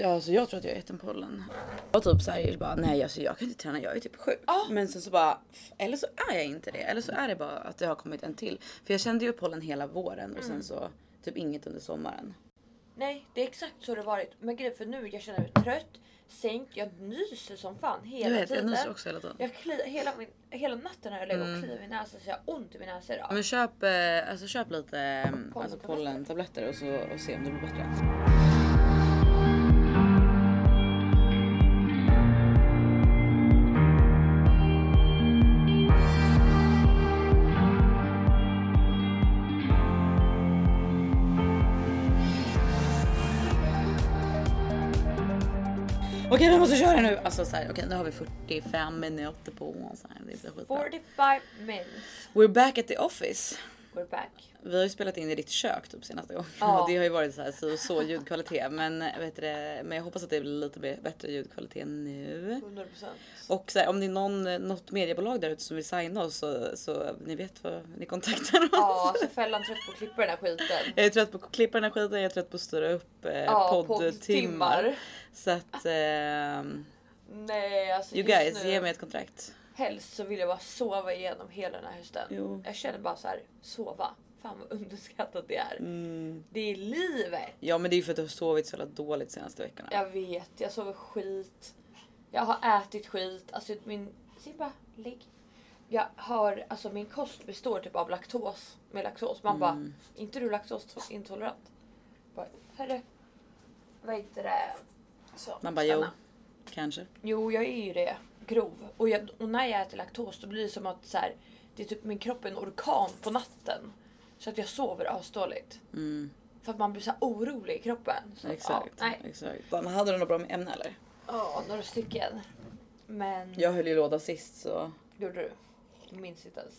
Ja, alltså jag tror att jag ätit pollen. Och typ såhär, bara, nej alltså jag kan inte träna, jag är typ sjuk. Ja. Men sen så bara, eller så är jag inte det. Eller så är det bara att det har kommit en till. För jag kände ju pollen hela våren och sen så typ inget under sommaren. Nej, det är exakt så det har varit. Men grejen för nu jag känner mig trött, sänkt, jag nyser som fan hela Jag vet, jag tiden. nyser också hela tiden. Jag kli, hela, min, hela natten har jag legat och kliat min näsa så jag har ont i min näsa idag. Men köp, eh, alltså köp lite alltså Pollentabletter. pollentabletter och, så, och se om det blir bättre. Okej vi måste köra nu. Alltså så här, okej nu har vi 45 minuter på oss. här. Det blir skitbra. 45 minutes. We're back at the office. We're back. Vi har ju spelat in i ditt kök typ senaste gången Ja. och det har ju varit så här så, så ljudkvalitet. Men, vet du, men jag hoppas att det blir lite bättre ljudkvalitet nu. 100%. Och så här, om det är någon, något mediebolag där ute som vill signa oss så, så ni vet vad ni kontaktar oss. Ja, alltså Fällan trött på att klippa den här skiten. Jag är trött på att klippa den här skiten, jag är trött på att styra upp eh, Ja, poddtimmar. poddtimmar. Så att ehm, Nej, alltså you guys, nu, ge mig ett kontrakt. Helst så vill jag bara sova igenom hela den här hösten. Jo. Jag känner bara så här, sova. Fan vad underskattat det är. Mm. Det är livet. Ja men det är ju för att du har sovit så jävla dåligt senaste veckorna. Jag vet, jag sover skit. Jag har ätit skit. Alltså min... Simba, ligg. Jag har, alltså min kost består typ av laktos. Med laktos. Man bara, Mm. inte du laktosintolerant? Bara, hörru. Vad heter det? Så, Man bara jo, kanske. Jo, jag är ju det. Grov. Och, jag, och när jag äter laktos då blir det som att så här, det är typ min kropp är en orkan på natten. Så att jag sover asdåligt. Mm. För att man blir så orolig i kroppen. Så, Exakt. Ja, nej. exakt. Fan, hade du något bra ämne eller? Ja, några stycken. Men... Jag höll ju låda sist så. Gjorde du? Minns inte ens.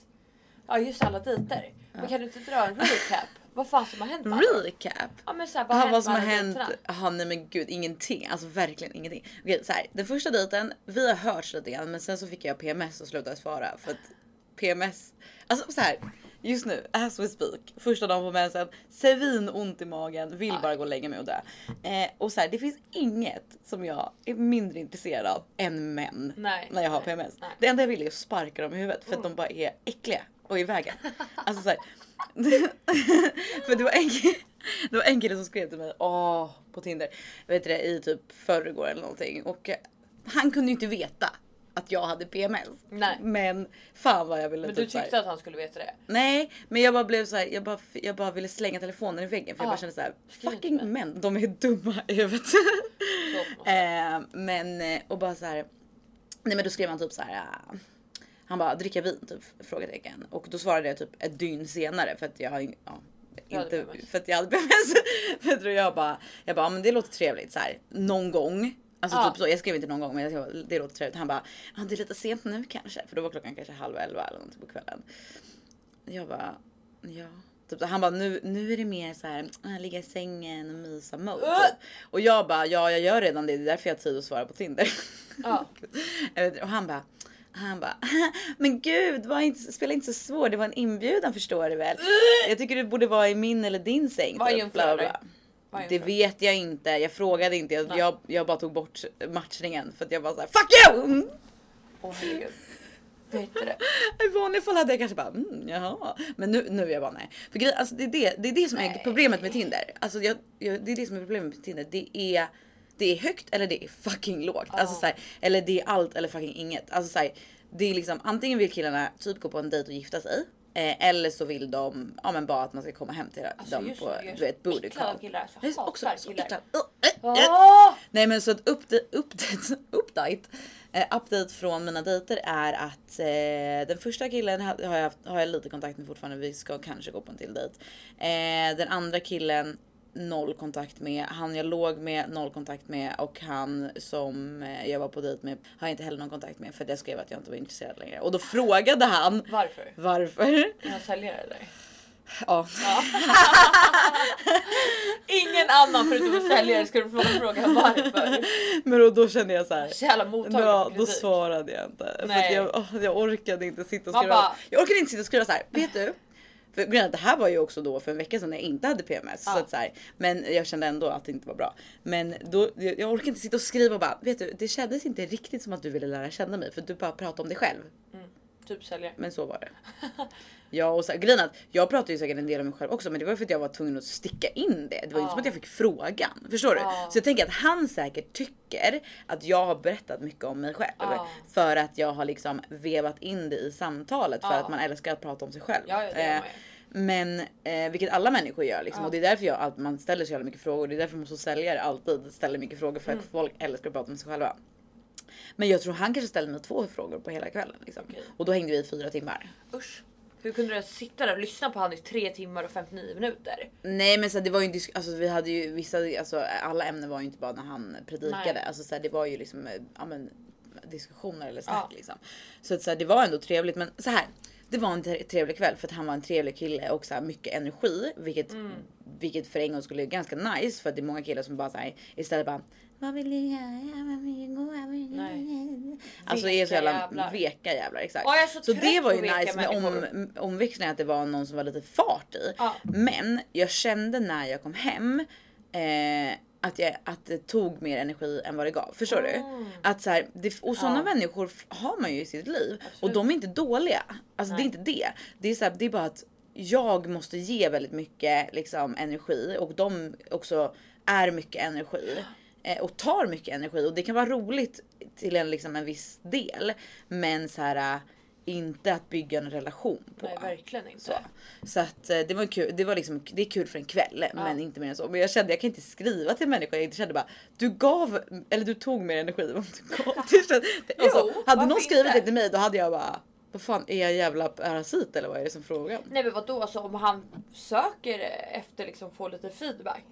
Ja just alla dejter. Men kan du inte dra en recap? Vad fan som har hänt alla? Recap? Ja men såhär vad, har vad som har hänt? Jaha nej men gud ingenting. Alltså verkligen ingenting. Okej så här, den första dejten, vi har hört lite grann men sen så fick jag PMS och slutade svara för att PMS, alltså så här. Just nu, as we speak, första dagen på mensen, svin ont i magen, vill bara gå och lägga mig och dö. Eh, och så här, det finns inget som jag är mindre intresserad av än män Nej, när jag har nej, PMS. nej. Det enda jag vill är att sparka dem i huvudet för att de bara är äckliga och i vägen. Alltså så här, för det var en kille, det var en kille som skrev till mig åh, på Tinder vet du det, i typ förrgår eller någonting och eh, han kunde ju inte veta att jag hade PMS. Nej. Men fan vad jag ville Men du typ här- tyckte att han skulle veta det? Nej, men jag bara blev så här, jag bara, jag bara ville slänga telefonen i väggen för jag Ja. bara kände så här, fucking män, de är dumma i huvudet. Eh, men eh, och bara så här. Nej men då skrev han typ så här. ah, han bara dricka vin typ frågetecken och då svarade jag typ ett dygn senare för att jag har ja, inte för att jag hade PMS. för att jag bara jag bara men det låter trevligt så här någon gång. Alltså Ja. typ så, jag skrev inte någon gång men jag, skrev, det låter trevligt. Han bara ja, det är lite sent nu kanske för då var klockan kanske halv elva eller någonting på kvällen. Jag bara ja. Typ, han bara nu, nu är det mer så här äh, ligga i sängen och mysa mode. Typ. Och jag bara ja jag gör redan det, det är därför jag har tid att svara på Tinder. Ja. Och han bara han bara, men gud, var inte, spela inte så svår, det var en inbjudan förstår du väl. Jag tycker du borde vara i min eller din säng. Typ, du? bla. Vad Det vet jag inte, jag frågade inte, jag, jag, jag bara tog bort matchningen för att jag bara såhär FUCK YOU! Åh herregud. Vet du det? I vanliga fall hade jag kanske bara mm, jaha. Men nu, nu är jag bara nej. För grej, alltså, det, är det, det är det som är Nej. problemet med Tinder. Alltså, jag, jag, det är det som är problemet med Tinder. Det är, det är högt eller det är fucking lågt. Alltså, Ja. så här, eller det är allt eller fucking inget. Alltså, så här, det är liksom antingen vill killarna typ gå på en dejt och gifta sig. Eh, eller så vill de ja, men bara att man ska komma hem till Alltså, dem på är du vet så booty call. killar, så Jag hatar också så killar. Uh, uh, uh. Åh! Nej men så att update, update, update, eh, update från mina dejter är att eh, den första killen har har jag, haft, har jag lite kontakt med fortfarande. Vi ska kanske gå på en till dejt. Eh, den andra killen noll kontakt med. Han jag låg med noll kontakt med och han som eh, jag var på dejt med har jag inte heller någon kontakt med för jag skrev att jag inte var intresserad längre. Och då frågade han Varför? varför. Är han säljare eller? Ja. Ingen annan förutom en säljare skulle fråga, varför. Men då, då kände jag så här. Så jävla Ja, för då svarade jag inte. För Nej. jag, åh, jag orkade inte sitta och skriva. bara- Jag orkade inte sitta och skriva så här. Vet du? För det här var ju också då för en vecka sedan när jag inte hade PMS. Ja. Så att så här, men jag kände ändå att det inte var bra. Men då, jag, orkar inte sitta och skriva och bara, vet du, det kändes inte riktigt som att du ville lära känna mig för du bara pratade om dig själv. Typ säljer. Men så var det. Ja och så, grejen att jag pratade ju säkert en del om mig själv också men det var för att jag var tvungen att sticka in det. Det var ju inte som att jag fick frågan. Förstår du? Ja. Så jag tänker att han säkert tycker att jag har berättat mycket om mig själv. Ja. För att jag har liksom vevat in det i samtalet för att man älskar att prata om sig själv. Ja, men eh, vilket alla människor gör liksom. Ja. och det är därför jag, att man ställer så jävla mycket frågor. Det är därför man som säljare alltid ställer mycket frågor för Mm. att folk älskar att prata om sig själva. Men jag tror han kanske ställde mig två frågor på hela kvällen. Liksom. Okej. Och då hängde vi i fyra timmar. Usch. Hur kunde du sitta där och lyssna på han i 3 timmar och 59 minuter? Nej men så det var ju en alltså vi hade ju vissa, alltså alla ämnen var ju inte bara när han predikade. Nej. Alltså så här, det var ju liksom eh, ja, men, diskussioner eller snack Ja. liksom. Så, att, så här, det var ändå trevligt men så här. Det var en tre- trevlig kväll för att han var en trevlig kille och så här, mycket energi. Vilket, Mm. vilket för en gång skulle är ganska nice för att det är många killar som bara så här, istället bara vad vill du göra? Vad vill du gå? Vad vill du göra?" Alltså är så jävla jävlar. veka jävlar exakt. Är så så det var ju nice med om, omväxlingen att det var någon som var lite fart i. Ja. Men jag kände när jag kom hem eh, att, jag, att det tog mer energi än vad det gav. Förstår du? Att så här, det, och sådana Ja. människor f- har man ju i sitt liv och Absolut. de är inte dåliga. Alltså det är Nej. inte det. Det är, så här, det är bara att jag måste ge väldigt mycket liksom, energi och de också är mycket energi. eh, Och tar mycket energi och det kan vara roligt till en, liksom, en viss del. Men så här, inte att bygga en relation på. Nej verkligen inte. Så, så att eh, det var kul. Det var liksom, det är kul för en kväll, men inte mer än så. Men jag kände jag kan inte skriva till människor. Jag kände bara du gav eller du tog mer energi än du gav. Det alltså, hade någon skrivit det till mig då hade jag bara vad fan är jag jävla parasit eller vad är det som frågar? Nej men vadå, alltså, om han söker efter liksom få lite feedback.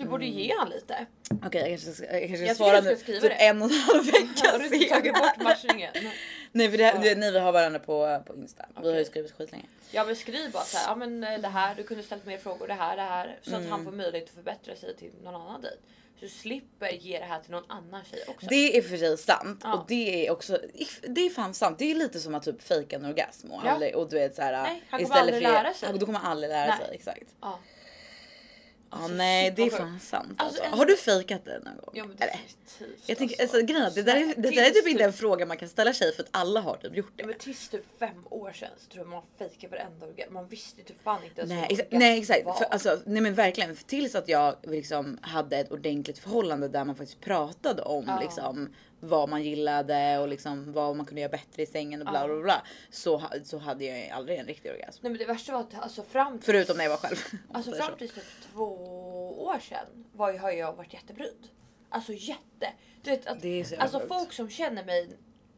Du borde Mm. ge han lite. Okej jag kanske ska, jag kanske Jag svara nu typ det. en och en halv vecka Har du tagit bort matchningen? Nej för det, här, Ja. ni vi har varandra på, på Insta. Vi har ju skrivit skitlänge. Ja men skriv bara såhär, ja men eh, det här, du kunde ställt mer frågor, det här, det här. Så att Mm. han får möjlighet att förbättra sig till någon annan dejt. Så du slipper ge det här till någon annan tjej också. Det är för sig sant Ja. och det är också, det är fan sant. Det är lite som att typ fejka en orgasm och, Ja. aldrig, och du vet såhär. Nej, han kommer aldrig lära sig. Då kommer aldrig lära Nej. sig exakt. Ja. Ja Alltså, nej det är vad fan sant Alltså, alltså. Har du fejkat det någon gång? Ja men definitivt. Jag tänker, alltså, grejen är det där, är, det där är typ inte en fråga man kan ställa sig för att alla har typ gjort det. Ja, men tills typ fem år sedan så tror jag man fejkade varenda orgasm. Man visste typ fan inte ens Nej, exa- nej exakt, var. för, alltså, nej men verkligen tills att jag liksom hade ett ordentligt förhållande där man faktiskt pratade om Ja. liksom vad man gillade och liksom vad man kunde göra bättre i sängen och bla bla bla. Så, så hade jag aldrig en riktig orgasm. Nej men det värsta var att alltså fram till, Förutom när jag var själv. alltså, Så. fram till typ två år sedan var, ju- har jag varit jättebrydd. Alltså jätte. Du vet, att, Det är så alltså sjukt. folk som känner mig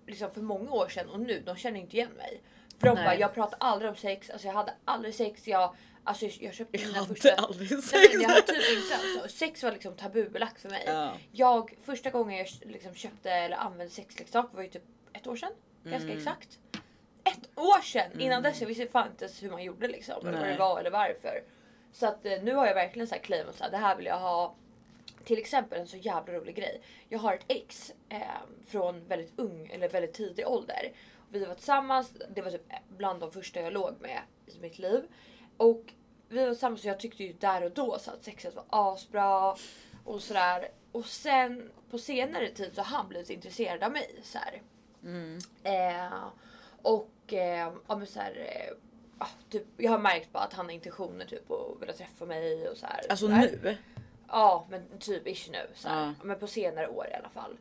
liksom för många år sedan och nu, de känner inte igen mig. För de bara, jag pratar aldrig om sex, alltså jag hade aldrig sex, jag, alltså jag, jag köpte Jag mina hade första... aldrig Nej, sex. men jag hade typ inte alltså. Sex var liksom tabubelagt för mig. Ja. Jag, första gången jag liksom köpte eller använde sexleksak var ju typ ett år sedan. Ganska Mm. exakt. Ett år sedan! Innan dess jag visste fan inte ens hur man gjorde liksom. Eller vad Nej. det var eller varför. Så att eh, nu har jag verkligen så här claimat så här, det här vill jag ha. Till exempel en så jävla rolig grej. Jag har ett ex eh, från väldigt ung eller väldigt tidig ålder. Vi var tillsammans, det var typ bland de första jag låg med i mitt liv. Och vi var tillsammans och jag tyckte ju där och då så att sexet var asbra och sådär. Och sen på senare tid så har han blivit intresserad av mig. Så. Mm. Eh, och eh, ja, men så eh, ah, typ, jag har märkt bara att han har intentioner typ att vilja träffa mig och så här. Alltså så där. nu? Ja men typ ish nu. Så. Ja. Men på senare år i alla fall.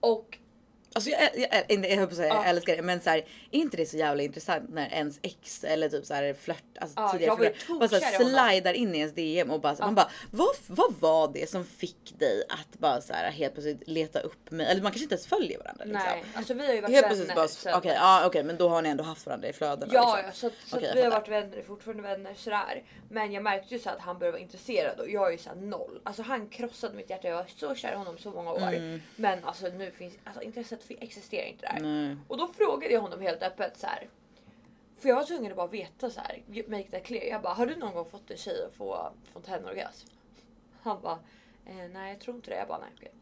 Och Alltså jag, jag, jag, jag höll på att säga Ja. jag älskar det men så här, är inte det så jävla intressant när ens ex eller typ så här flört, alltså Ja, tidigare flört, bara så här, slidar in i ens DM och bara, man bara vad, vad var det som fick dig att bara så här helt plötsligt leta upp mig? Eller man kanske inte ens följer varandra liksom. nej, alltså vi har ju varit Helt vänner bara, sen okej ja, okej men då har ni ändå haft varandra i flödena. Ja, liksom. ja så, så att jag vi har varit vänner, fortfarande vänner sådär. Men jag märkte ju så att han började vara intresserad och jag är ju såhär noll. Alltså han krossade mitt hjärta, jag var så kär i honom så många år. Mm. Men alltså nu finns, alltså intresset existerar inte där. Nej. Och då frågade jag honom helt öppet så här. För jag var tvungen att bara veta så här. Make that clear. Jag bara, har du någon gång fått en tjej att få fontänorgasm? Han bara, eh, nej jag tror inte det. Jag bara, nej okej.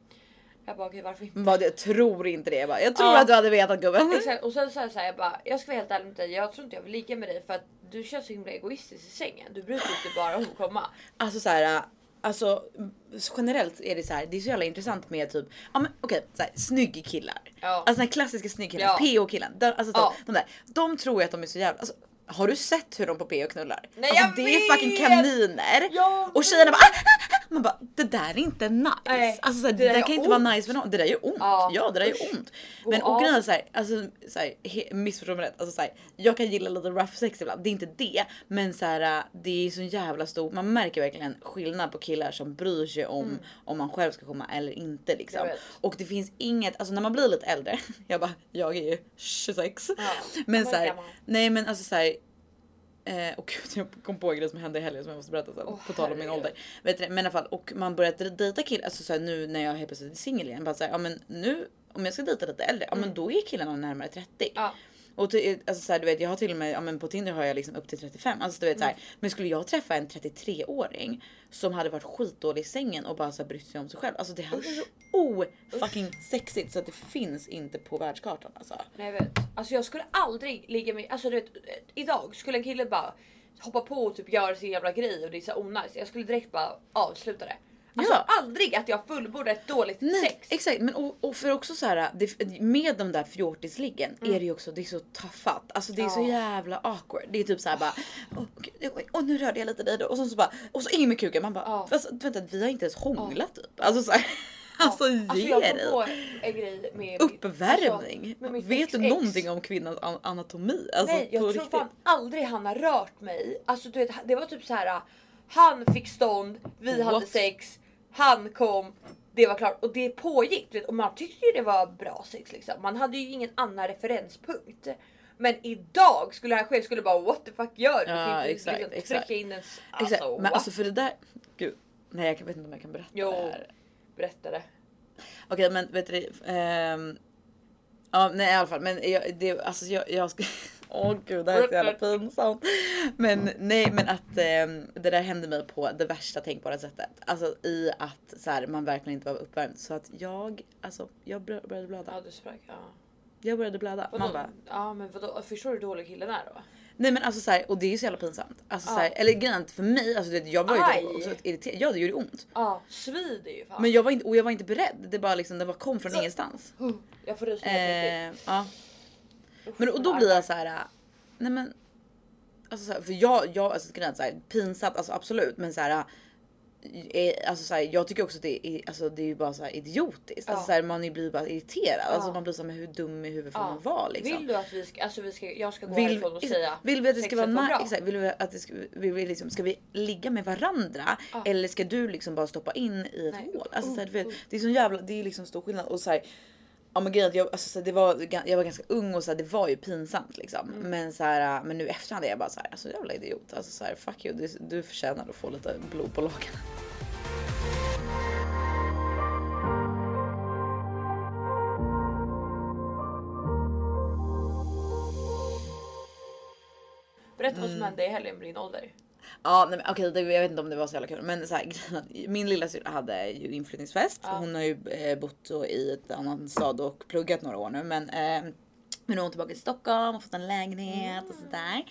Jag bara, okej varför inte? Bara, jag tror inte det. Jag, bara, jag tror Ja. att du hade vetat gubben. Exakt. Och sen sa jag så här, jag bara, jag ska vara helt ärlig med dig. Jag tror inte jag vill ligga med dig för att du känns så himla egoistisk i sängen. Du bryr dig inte bara om att komma. Alltså så här, alltså generellt är det så här, det är så jävla intressant med typ, ja men okej, så här, snygg killar. Ja. Alltså den här klassiska snygg killen, Ja. PO killen. De, alltså, Ja. de där, de tror ju att de är så jävla, alltså, har du sett hur de på PO knullar? Nej, alltså jag det är vet! fucking kaniner. Jag och tjejerna bara, ah, ah, ah. man bara det där är inte nice. Nej, alltså så här, det det, där där kan inte ont. vara nice för någon. Det där gör ont. Ja, Ja, det där gör ont. Men och grejen är såhär, alltså missförstå mig rätt. Alltså såhär, jag kan gilla lite rough sex ibland, det är inte det. Men såhär, det är så jävla stor, man märker verkligen skillnad på killar som bryr sig om om man själv ska komma eller inte liksom. Och det finns inget, alltså när man blir lite äldre, jag bara, jag är ju 26. Ja, Men gammal. nej men alltså såhär. Eh, och jag kom på en grej som hände i helgen som jag måste berätta sen. Åh, på tal om min ålder. Vet du, men i alla fall, och man börjat dejta killar, alltså såhär, nu när jag helt plötsligt är singel igen. Bara såhär, ja men nu om jag ska dejta lite äldre, ja men då är killarna närmare 30. Mm. Ja. Och till, alltså så här, du vet, jag har till och med, ja, men på Tinder har jag liksom upp till 35. Alltså du vet så Mm. här, men skulle jag träffa en 33-åring som hade varit skitdålig i sängen och bara så här, brytt sig om sig själv. Alltså det hade varit så o fucking sexigt så att det finns inte på världskartan alltså. Nej jag vet. Alltså jag skulle aldrig ligga med, alltså du vet idag skulle en kille bara hoppa på och typ göra sin jävla grej och det är så onajs. Jag skulle direkt bara avsluta det. Alltså Ja. aldrig att jag fullbordar ett dåligt Nej, sex. exakt. Men och, och för också så här, det, med de där fjortisliggen är det ju också, det är så taffat. Alltså det är så Mm. Ja. jävla awkward. Det är typ så här bara, oj, åh, nu rörde jag lite dig då. Och så, så bara, och så in med kuken. Man bara, Ja. fast, vänta vi har inte ens hånglat typ. Alltså så här, alltså ge Alltså jag dig. kom på en grej med Uppvärmning. Alltså, med Vet du ex-ex. någonting om kvinnans an- anatomi? Alltså, Nej jag tror riktigt. fan aldrig han har rört mig. Alltså du vet det var typ så här. Han fick stånd, vi hade What? sex, han kom, det var klart och det pågick och man tyckte ju det var bra sex liksom. Man hade ju ingen annan referenspunkt. Men idag skulle det här ske skulle bara what the fuck gör du? Ja, Du kan inte exakt, liksom exakt. in en alltså, Exakt. Men alltså för det där, gud. Nej jag vet inte om jag kan berätta Jo. det här. Berätta det. Okej men vet du ehm, Ja nej i alla fall men jag, det, alltså jag, jag ska Åh gud det här är så jävla pinsamt. Men nej men att ehm, det där hände mig på det värsta tänkbara sättet. Alltså i att så här, man verkligen inte var uppvärmd. Så att jag, alltså jag bör- började blöda. Ja du sprack. Ja. Jag började blöda. Vadå? Man bara, ja men vadå? Förstår du hur dålig killen är då? nej men alltså så här, och det är ju så jävla pinsamt. Alltså Ja. så här, eller grejen för mig, alltså det, jag var ju också irriterad. Ja det gjorde ont. Ja svider ju fan. Men jag var inte, och jag var inte beredd. Det bara liksom, det bara kom från ingenstans. Huh, Jag får rysningar Eh, ja. Men och då blir jag så här. äh, Nej men. Alltså så här, för jag, jag alltså så här, pinsamt, alltså absolut, men så här. äh, eh, Alltså så här, jag tycker också att det är, alltså det är ju bara så här idiotiskt. Alltså Ja. så här, man blir bara irriterad. Alltså Ja. man blir så här, men hur dum i huvudet får Ja. man vara liksom? Vill du att vi ska, alltså vi ska, jag ska gå Vill, härifrån och säga vill vi att det ska vara nice? Exakt, vill vi att det ska, vill vi liksom, ska vi ligga med varandra eller ska du liksom bara stoppa in i ett Nej, hål? Alltså, så här, vet, det är så jävla, det är liksom stor skillnad och så här, Ja men grejen jag, alltså, det var, jag var ganska ung och så här, det var ju pinsamt liksom. Mm. Men så här, men nu efterhand är jag bara så här, alltså jävla idiot. Alltså så här, fuck you, du, du förtjänar att få lite blod på lakan. Berätta vad Mm. som hände i helgen med din ålder. Ja nej, men okej, det, jag vet inte om det var så jävla kul, men så här, min lilla syster hade ju inflyttningsfest. Ja. Hon har ju eh, bott i ett annan stad och pluggat några år nu, men eh, men nu är hon tillbaka i Stockholm och fått en lägenhet och sådär.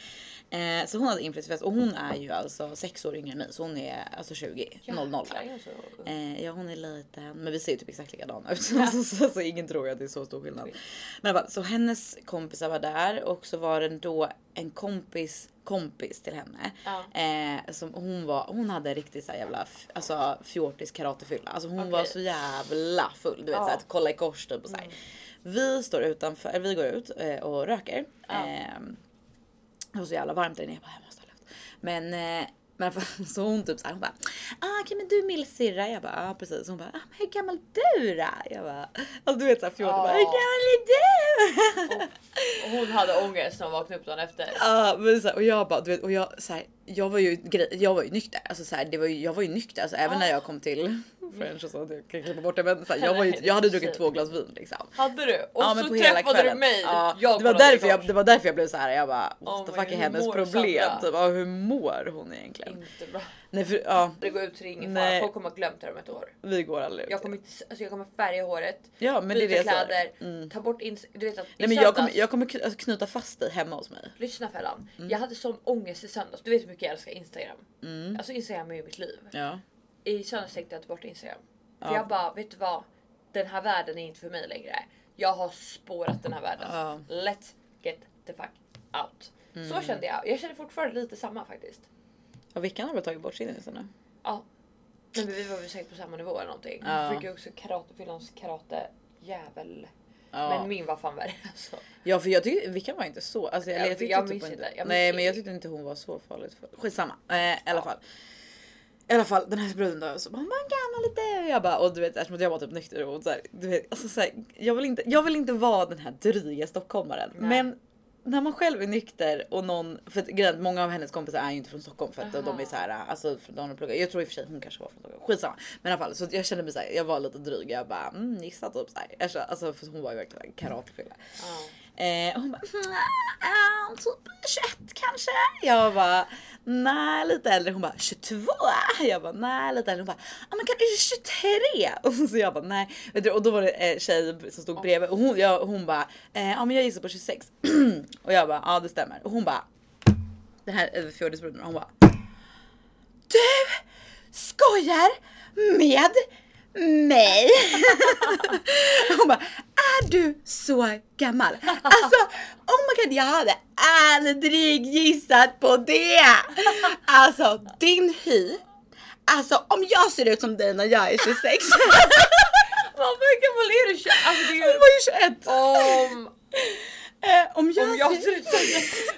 Eh, så hon hade inflyttningsfest och hon är ju alltså sex år yngre än mig så hon är alltså 20, 00. Jäklar, jag är så ung. Eh, ja hon är liten men vi ser ju typ exakt likadana ut så, så, så, så ingen tror att det är så stor skillnad. Men i alla fall, så hennes kompisar var där och så var det då en kompis kompis till henne. Ja. Eh, som hon var, hon hade riktigt så jävla alltså, fjortis karatefylla. Alltså hon Okej. var så jävla full. Du vet Ja. Mm. såhär att kolla i kors typ och så här. Vi står utanför, vi går ut eh, och röker. Ja. Ehm, det var så jävla varmt där inne. Jag bara, jag måste ha luft. Men, eh, men så hon typ såhär, hon bara, ah, okej men du är Milsirra. Jag bara, ja ah, precis. Hon bara, ah, men hur gammal är du då? Jag bara, alltså du vet såhär 14, Ja. bara, hur gammal är du? Och hon hade ångest när hon vaknade upp dagen efter. Ja men så här, och jag bara du vet och jag så här, jag var ju, jag var ju nykter. Alltså så här, det var ju, jag var ju nykter. Alltså, även när jag kom till French och så. Jag kan klippa bort det. Men så här, jag, var ju, jag hade druckit två glas vin liksom. Hade du? Och Ja, så träffade kvällen. du mig. Ja, det, var därför jag, det var därför jag blev så här. Jag bara what the fuck är hennes problem? Typ, ja, hur mår hon egentligen? Inte bra. Nej för ja, Det går ut är ingen fara. Folk kommer ha glömt det om ett år. vi går aldrig ut. Jag kommer, inte, alltså jag kommer färga håret, Ja men det är det sa. kläder, Mm. ta bort ins... Du vet att Nej men jag kommer, jag kommer alltså, knyta fast dig hemma hos mig. Lyssna Fellan. Mm. Jag hade sån ångest i söndags. Du vet hur mycket jag älskar Instagram. Alltså Instagram är ju mitt liv. Ja. I söndags tänkte jag ta bort Instagram. För Ja. jag bara, vet du vad? Den här världen är inte för mig längre. Jag har spårat den här världen. Ja. Let's get the fuck out. Mm. Så kände jag. Jag känner fortfarande lite samma faktiskt. Och Vickan har väl tagit bort sin Insta nu? Ja. Men vi var väl säkert på samma nivå eller någonting. Ja. Vi fick ju också karate, fyllans karate jävel. Ja. Men min var fan värre alltså. Ja för jag tycker Vickan var inte så. Alltså, eller Ja, jag, tyckte jag typ inte. Jag Nej men jag tyckte inte hon var så farligt. För, skitsamma. Eh, I alla fall. I alla fall den här bruden då så bara man gammal lite och jag bara och du vet eftersom jag var typ nykter och så här, du vet alltså så här, jag vill inte. Jag vill inte vara den här dryga stockholmaren Nej. men när man själv är nykter och någon för grejen är många av hennes kompisar är ju inte från Stockholm för att de Aha. är så här alltså de har pluggat. Jag tror i och för sig hon kanske var från Stockholm. Skitsamma. Men i alla fall så jag kände mig så här, jag var lite dryg. Jag bara mm, gissa typ så här. Jag kände- Alltså för hon var ju verkligen en karatefylla. Ja. Eh, och hon bara, "Mm, typ 21 kanske? Jag bara, nej lite äldre. Hon bara 22? Jag bara, nej lite äldre. Hon bara, men kanske 23? Och så jag bara, nej. Vet du, och då var det en tjej som stod bredvid och hon, jag, hon bara, eh, ja men jag gissar på 26. och jag bara, ja det stämmer. Och hon bara, den här eh, fjortisbruden, hon bara, du skojar med mig? Hon bara, är du så gammal? Alltså, oh my god, jag hade aldrig gissat på det! Alltså, din hy. Alltså, om jag ser ut som dig när jag är 26. Vad hur gammal är du? Alltså det är Hon var ju... ju 21. Om, Eh, om jag, om jag ser- ut som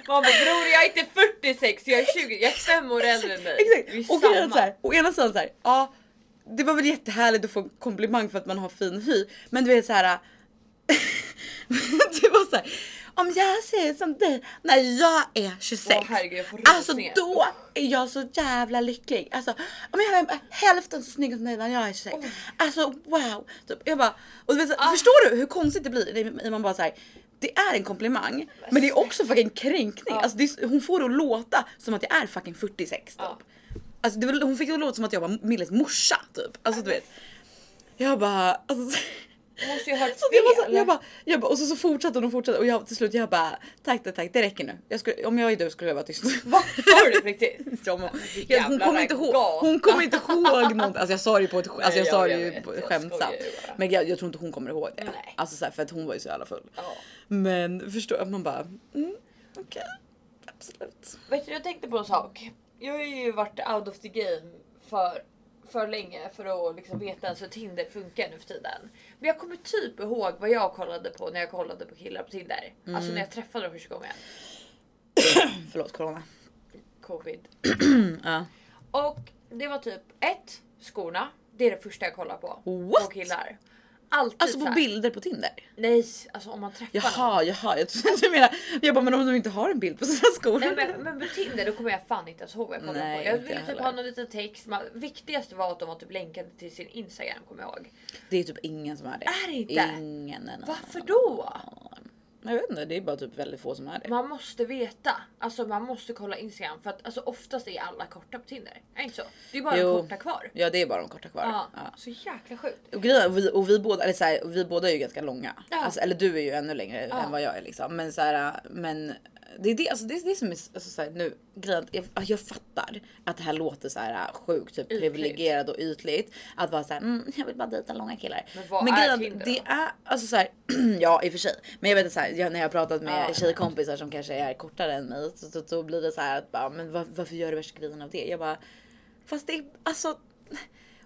Man bara bror jag är inte 46, jag är 20, jag är fem år äldre än dig. Exakt. Och så här, å ena sidan så här, ja, det var väl jättehärligt att få komplimang för att man har fin hy, men du vet så här. det var så här, om jag ser ut som dig när jag är 26. Åh, herregud, jag alltså då är jag så jävla lycklig. Alltså om jag är hälften så snygg som dig när jag är 26. Alltså wow. Typ, jag bara, och du vet, så, Ah. förstår du hur konstigt det blir när man bara så här, det är en komplimang men det är också fucking kränkning. Ja. Alltså, det är, hon får det att låta som att jag är fucking 46 typ. Ja. Alltså det hon fick det låta som att jag var Milles morsa typ. Alltså du vet. Jag bara alltså, måste ju ha hört så det var så, fel. jag bara, jag bara, och så, så fortsatte hon och fortsatte och jag till slut jag bara tack tack tack det räcker nu. Jag skulle, om jag är du skulle jag vara tyst. Vad sa du på riktigt? Ja, ditt jag, hon kommer inte ihåg. Hon kommer inte ihåg något. Alltså jag sa det ju på ett, alltså jag sa jag det ju jag skämtsamt. Men jag, jag tror inte hon kommer ihåg det. Nej. Alltså så här, för att hon var ju så jävla full. Ja. Men förstår man bara mm, okej absolut. Vet du, jag tänkte på en sak. Jag har ju varit out of the game för, för länge för att liksom veta ens hur Tinder funkar nu för tiden. Men jag kommer typ ihåg vad jag kollade på när jag kollade på killar på Tinder. Alltså när jag träffade dem första gången. Förlåt corona. Covid. Ja. Och det var typ ett skorna. Det är det första jag kollar på. What? På killar. Alltid Alltså så på bilder på Tinder? Nej, alltså om man träffar någon. Jaha, jaha. Jag trodde du menade, jag bara men om de inte har en bild på sina skor. Nej men, men på Tinder då kommer jag fan inte ens ihåg vad jag Nej, på. Jag ville typ ha någon liten text. Man, viktigaste var att de var typ länkade till sin Instagram kommer jag ihåg. Det är typ ingen som är det. Är det inte? Ingen. Varför då? Jag vet inte, det är bara typ väldigt få som är det. Man måste veta. Alltså man måste kolla Instagram för att alltså, oftast är alla korta på Tinder. Är det inte så? Det är bara Jo. de korta kvar. Ja det är bara de korta kvar. Ja, Ja. Så jäkla sjukt. Och, grejen, vi, och vi båda, eller så här, vi båda är ju ganska långa. Ja. Alltså, eller du är ju ännu längre Ja. än vad jag är liksom. Men så här, men det är det, alltså, det, är det som är alltså, så här, nu. Grejen, jag, jag fattar att det här låter så här sjukt typ, Ytligt. privilegierat och ytligt. Att vara så här, mm, jag vill bara dejta långa killar. Men vad är grejen, det är alltså så här, ja i och för sig. Men jag vet inte så här, jag, när jag har pratat med Ja. tjejkompisar som kanske är kortare än mig så, så, så blir det så här att bara, men var, varför gör du värsta grejen av det? Jag bara, fast det är alltså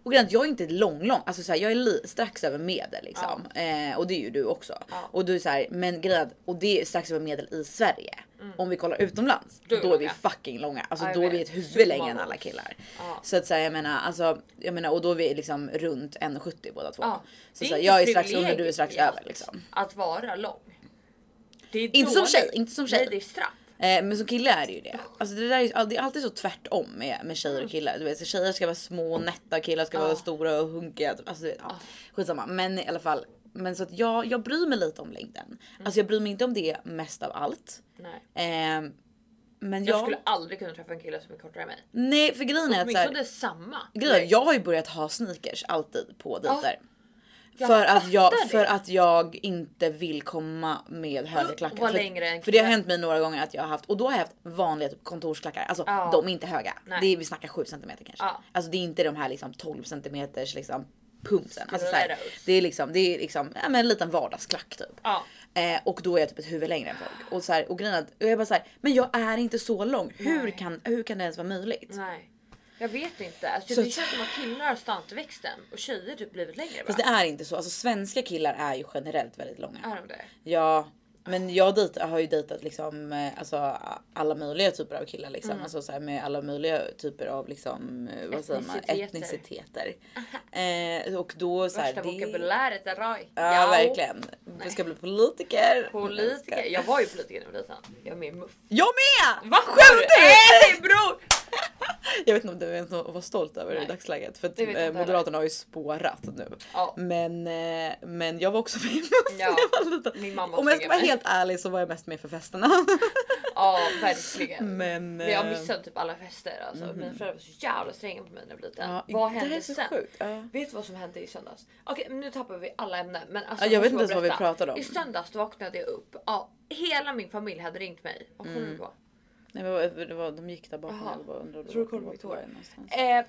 och grejen jag är inte lång lång, alltså så här, jag är li- strax över medel liksom. Eh, och det är ju du också. Ja. Och du är så här, men grejen och det är strax över medel i Sverige. Om vi kollar utomlands, Då är vi då är vi fucking långa. Alltså Ja, jag då är vi ett huvud längre än alla killar. Ja. Så att säga, jag menar, alltså, jag menar, och då är vi liksom runt 1,70 båda två. Ja. Så, så här, jag är strax under, du är strax över liksom. Att vara lång. Det är Inte som tjej, inte som tjej. Nej det är straff. Eh, men som kille är det ju det. Alltså det, där är, det är alltid så tvärtom med, med tjejer och killar. Du vet, så tjejer ska vara små och nätta, killar ska vara Ja. stora och hunkiga. Alltså, du vet, ja. Skitsamma. Men i alla fall. Men så att jag, jag bryr mig lite om längden. Alltså jag bryr mig inte om det mest av allt. Nej. Eh, men Jag jag... skulle aldrig kunna träffa en kille som är kortare än mig. Nej för grejen är att så här, Åtminstone samma. grejen jag har ju börjat ha sneakers alltid på dejter. Jag För att, jag, för att jag inte vill komma med höga klackar. vara för, för det har hänt mig några gånger att jag har haft och då har jag haft vanliga typ kontorsklackar. Alltså Ja. de är inte höga. Nej. Det är, vi snackar 7 cm kanske. Ja. Alltså det är inte de här liksom 12 cm liksom pumpsen. Alltså, så här, Stilettos. det är liksom, det är liksom ja, men en liten vardagsklack typ. Ja. Eh, och då är jag typ ett huvud längre än folk. Och, så här, och grejen är att jag är bara så här, men jag är inte så lång. Hur Nej. kan, hur kan det ens vara möjligt? Nej. Jag vet inte. Alltså, Så det att- känns som att killar har stannat i växten och tjejer typ blivit längre. Fast va? det är inte så. Alltså svenska killar är ju generellt väldigt långa. Är de det? Ja, men jag dejt, har ju dejtat liksom eh, alltså alla möjliga typer av killar liksom. Mm. Alltså så här, med alla möjliga typer av liksom eh, vad säger man Etniciteter. Eh, och då så här, Värsta det, vokabuläret är Roy. Ja, verkligen. Vi ska bli politiker. Politiker. Jag var ju politiker när jag var liten. Jag var med i MUF. Jag med! Vad sjukt! Nej bror! Jag vet inte om du vet att vara stolt över det i Nej. dagsläget. För att eh, Moderaterna har ju spårat nu. Ja. Men, eh, men jag var också med Ja, liten. min mamma Om jag ska vara helt ärlig så var jag mest med för festerna. Ja verkligen. Men, Men jag eh, missade typ alla fester. Alltså. Mina föräldrar var så jävla stränga på mig när jag var liten. Ja, vad hände är sen? Ja. Vet du vad som hände i söndags? Okej nu tappar vi alla ämnen. Men alltså, Ja, jag vet inte ens vad vi pratade om. I söndags vaknade jag upp. Ja, hela min familj hade ringt mig. Vad Mm. du på? Nej, men det var, de gick där bakom Jaha. och bara undrade Jag tror du hår. jag någonstans. Eh,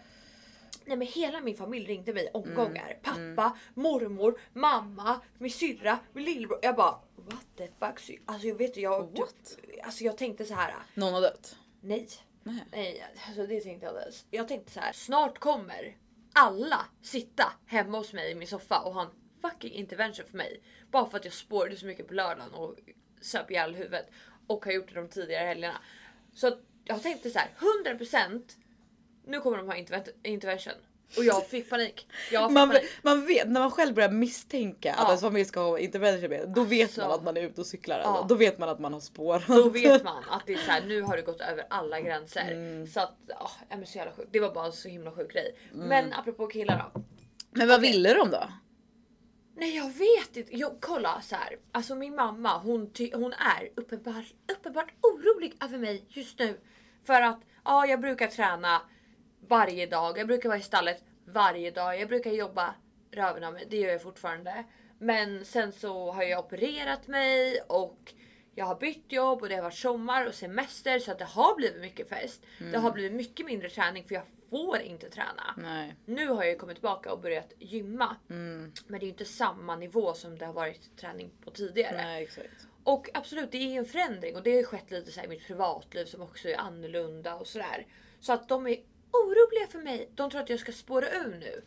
nej men hela min familj ringde mig omgångar. Pappa, mormor, mamma, min syrra, min lillebror. Jag bara what the fuck. Så- Alltså jag vet jag, What? alltså jag tänkte så här. Någon har dött? Nej. Nej. Nej, alltså det tänkte jag inte. Jag tänkte så här. Snart kommer alla sitta hemma hos mig i min soffa och ha en fucking intervention för mig. Bara för att jag spårade så mycket på lördagen och söp ihjäl huvudet. Och har gjort det de tidigare helgerna. Så att jag tänkte så här 100% nu kommer de ha interven- intervention. Och jag fick panik. Jag fick Man, panik. man vet när man själv börjar misstänka att Ja. ens familj ska ha intervention med, då vet Alltså. man att man är ute och cyklar. Ja. Då vet man att man har spår. Då vet man att det är så här, nu har det gått över alla gränser. Mm. Så att, ja, men så jävla sjukt. Det var bara en så himla sjuk grej. Mm. Men apropå killar då. Men vad ville de då? Nej jag vet inte. Jo, kolla så här. Alltså min mamma hon, ty- hon är uppenbart, uppenbart orolig över mig just nu. För att ja, jag brukar träna varje dag. Jag brukar vara i stallet varje dag. Jag brukar jobba röven av mig. Det gör jag fortfarande. Men sen så har jag opererat mig och jag har bytt jobb och det har varit sommar och semester så att det har blivit mycket fest. Det har blivit mycket mindre träning för jag får inte träna. Nej. Nu har jag ju kommit tillbaka och börjat gymma. Men det är ju inte samma nivå som det har varit träning på tidigare. Nej exakt. Och absolut, det är ju en förändring och det har skett lite så i mitt privatliv som också är annorlunda och sådär. Så att de är oroliga för mig. De tror att jag ska spåra ur nu.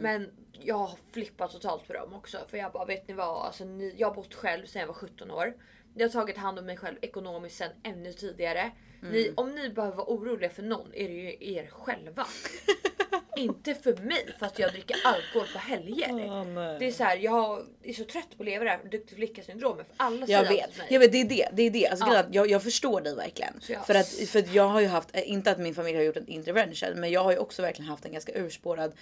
Men jag har flippat totalt på dem också. För jag bara, vet ni vad? Alltså, ni, jag har bott själv sedan jag var 17 år. Jag har tagit hand om mig själv ekonomiskt sen ännu tidigare. Ni, om ni behöver vara oroliga för någon är det ju er själva. inte för mig för att jag dricker alkohol på helger. Nej. Det är så här, jag är så trött på att leva det här duktig flicka syndromet. För alla Jag vet, jag vet det är det. det, är det. Alltså, Ja. jag, jag förstår dig verkligen. Jag- För, att, för att jag har ju haft, eh, inte att min familj har gjort en intervention, men jag har ju också verkligen haft en ganska urspårad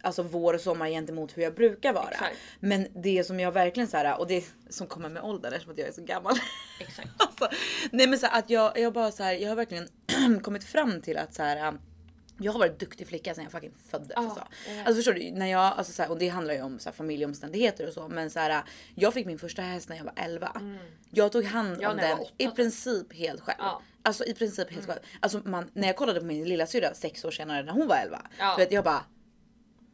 alltså vår och sommar gentemot hur jag brukar vara. Exakt. Men det som jag verkligen så här, och det som kommer med åldern eftersom att jag är så gammal. Exakt. alltså, nej men så här, att jag, jag bara så här, jag har verkligen kommit fram till att så här. Jag har varit duktig flicka sedan jag fucking föddes. Ja, alltså. vet. alltså förstår du? När jag, alltså så här, och det handlar ju om så här, familjeomständigheter och så. Men så här, jag fick min första häst när jag var 11. Jag tog hand Ja, om den i typ. princip helt själv. Ja. Alltså i princip helt själv. Alltså man, när jag kollade på min lilla syrra sex år senare när hon var 11. Ja. Du vet, jag bara.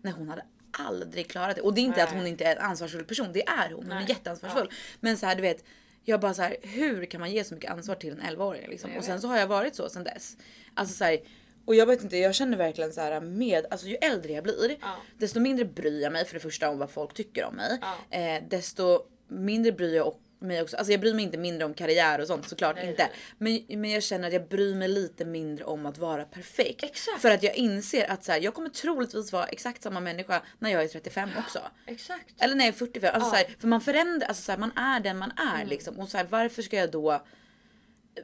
Nej hon hade aldrig klarat det. Och det är inte att Nej. hon inte är en ansvarsfull person. Det är hon. Hon är Nej. jätteansvarsfull. Men så här du vet. Jag bara så här, hur kan man ge så mycket ansvar till en 11-åring liksom? Och sen så har jag varit så sen dess. Alltså så här, och jag vet inte, jag känner verkligen så här med, alltså ju äldre jag blir, Ja. desto mindre bryr jag mig för det första om vad folk tycker om mig. Ja. Eh, desto mindre bryr jag mig också, alltså jag bryr mig inte mindre om karriär och sånt såklart Nej, inte. nej, Men, men jag känner att jag bryr mig lite mindre om att vara perfekt. Exakt. För att jag inser att så här, jag kommer troligtvis vara exakt samma människa när jag är 35 också. Exakt. Eller när jag är 45. Alltså. Mm. så här, för man förändrar, alltså så här, man är den man är liksom. Och så här, varför ska jag då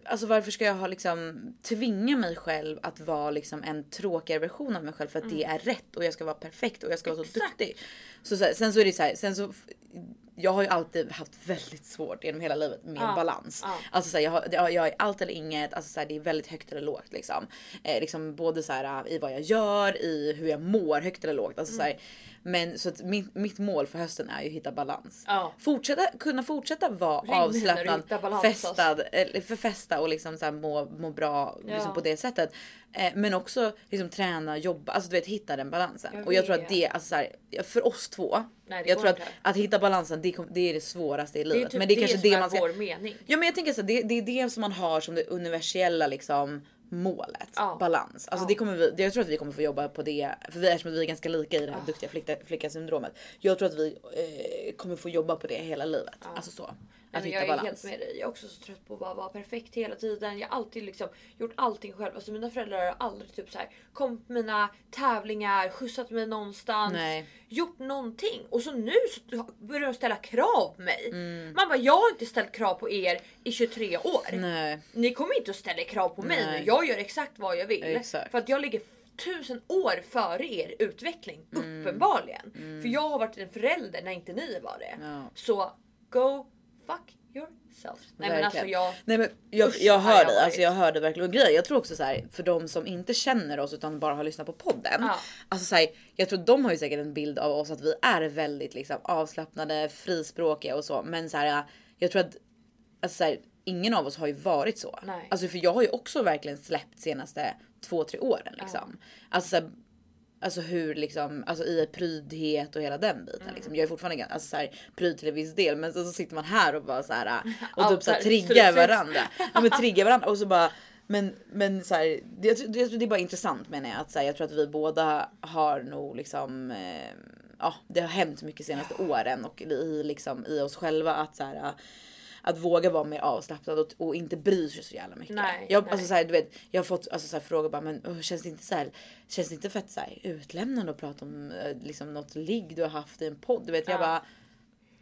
Alltså varför ska jag ha liksom tvinga mig själv att vara liksom en tråkigare version av mig själv för att det är rätt och jag ska vara perfekt och jag ska vara så Mm. Exakt. duktig. Så, så här, sen så är det så här, sen så jag har ju alltid haft väldigt svårt genom hela livet med Ja, balans. ja. Alltså så här, jag, har, jag, jag är allt eller inget, alltså så här, det är väldigt högt eller lågt liksom. Eh, liksom både så här, i vad jag gör, i hur jag mår, högt eller lågt. Alltså, så här, men så att mitt, mitt mål för hösten är ju att hitta balans. Ja. Fortsätta, kunna fortsätta vara Ring avslappnad, balans, alltså. festad, för festa och liksom så här må, må bra liksom Ja. på det sättet. Eh, men också liksom träna, jobba, alltså du vet hitta den balansen. Jag och jag tror att det, alltså så här, för oss två. Nej, det jag tror att, att hitta balansen det, det är det svåraste i Det är livet. typ men det är kanske som det man ska vår mening. Ja men jag tänker så här, det, det är det som man har som det universella liksom målet. Ja. Balans. Alltså Ja. det kommer vi, jag tror att vi kommer få jobba på det. För vi, eftersom vi är ganska lika i det här Ja. duktiga flicka, flicka syndromet. Jag tror att vi eh, kommer få jobba på det hela livet. Alltså så. Att hitta jag är balans. helt med dig. Jag är också så trött på att bara vara perfekt hela tiden. Jag har alltid liksom gjort allting själv. Alltså mina föräldrar har aldrig typ så här kommit på mina tävlingar, skjutsat mig någonstans, Nej. gjort någonting. Och så nu så börjar de ställa krav på mig. Mm. Man bara, jag har inte ställt krav på er i 23 år. Nej. Ni kommer inte att ställa krav på mig Nej. nu. Jag gör exakt vad jag vill. Exakt. För att jag ligger tusen år före er utveckling. Mm. Uppenbarligen. För jag har varit en förälder när inte ni var det. Ja. Så go fuck yourself. Nej men alltså Verkligen. jag... Nej men jag, Usch, jag hör dig, alltså jag hör dig verkligen. Och grejer, jag tror också så här för de som inte känner oss utan bara har lyssnat på podden. Ja. Alltså så här, jag tror de har ju säkert en bild av oss att vi är väldigt liksom avslappnade, frispråkiga och så. Men så här, jag tror att alltså så här, ingen av oss har ju varit så. Nej. Alltså för jag har ju också verkligen släppt senaste två, tre åren liksom. Alltså så här, Alltså hur liksom, alltså i prydhet och hela den biten Mm. liksom. Jag är fortfarande alltså, så här, pryd till en viss del men så, så sitter man här och bara så här och typ så här, triggar varandra. Ja men triggar varandra och så bara men, men så här, det, jag, tror- jag tror det är bara intressant menar jag att så här, jag tror att vi båda har nog liksom eh, ja, det har hänt mycket senaste åren och i liksom i oss själva att så här att våga vara mer avslappnad och, och inte bry sig så jävla mycket. Nej, jag, nej. Alltså, så här, du vet, jag har fått alltså, så här, frågor bara men uh, känns det inte så här, känns det inte fett så här, utlämnande att prata om eh, liksom något ligg du har haft i en podd? Du vet jag Ja. bara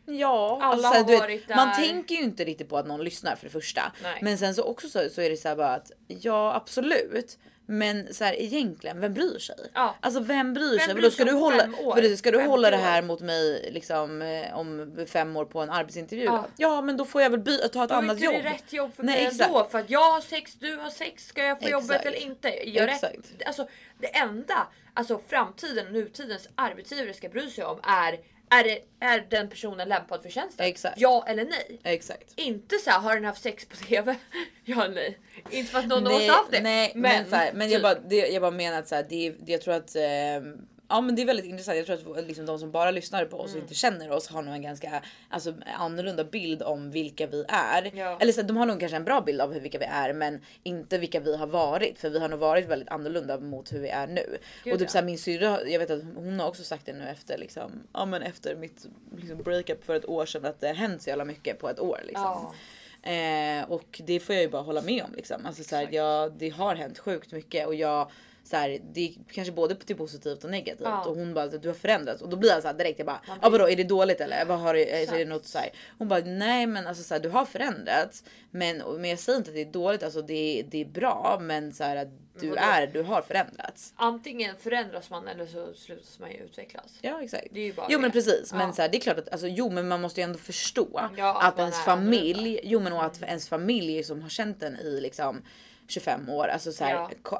Ja, Alla alltså, så här, har vet, varit där. man tänker ju inte riktigt på att någon lyssnar för det första. Nej. Men sen så också så, så är det så här bara att ja absolut. Men så här egentligen, vem bryr sig? Ja. Alltså vem bryr Vem sig? bryr sig ska du hålla, år? ska du 50 hålla det här mot mig liksom eh, om fem år på en arbetsintervju? Ja, Ja. men då får jag väl by- ta ett Då är annat inte jobb. det rätt jobb för Nej, mig exakt. ändå. För att jag har sex, du har sex. Ska jag få jobbet Exakt. eller inte? Gör Exakt. Rätt, alltså, det enda alltså, framtiden och nutidens arbetsgivare ska bry sig om är är, det, är den personen lämpad för tjänsten? Exakt. Ja eller nej? Exakt. Inte så här, har den haft sex på TV? ja eller nej? Inte för att någon av nej, oss har haft det. Nej, men, så här, men jag, typ. bara, det, jag bara menar att så här, det, det, jag tror att ehm, Ja men det är väldigt intressant. Jag tror att liksom, de som bara lyssnar på oss och Mm. inte känner oss har nog en ganska alltså, annorlunda bild om vilka vi är. Ja. Eller så, de har nog kanske en bra bild av vilka vi är men inte vilka vi har varit. För vi har nog varit väldigt annorlunda mot hur vi är nu. Gud, och typ ja. så här, min syrra, jag vet att hon har också sagt det nu efter liksom, ja men efter mitt liksom, breakup för ett år sedan att det har hänt så jävla mycket på ett år liksom. Ja. Eh, och det får jag ju bara hålla med om liksom. Alltså, så här, jag, det har hänt sjukt mycket och jag så här, det är kanske både till positivt och negativt Ja. och hon bara du har förändrats och då blir jag så här direkt jag bara ja vadå är det dåligt eller vad har du, är det något så här? Hon bara nej men alltså så här, du har förändrats men, men jag säger inte att det är dåligt alltså det, det är bra men så här att du vadå? är du har förändrats. Antingen förändras man eller så slutas man ju utvecklas. Ja exakt. Det är ju bara Jo det. men precis men Ja. så här, det är klart att alltså, jo men man måste ju ändå förstå Ja, att, att ens familj, jo men och att ens familj som har känt den i liksom 25 år, alltså så här, Ja. ko,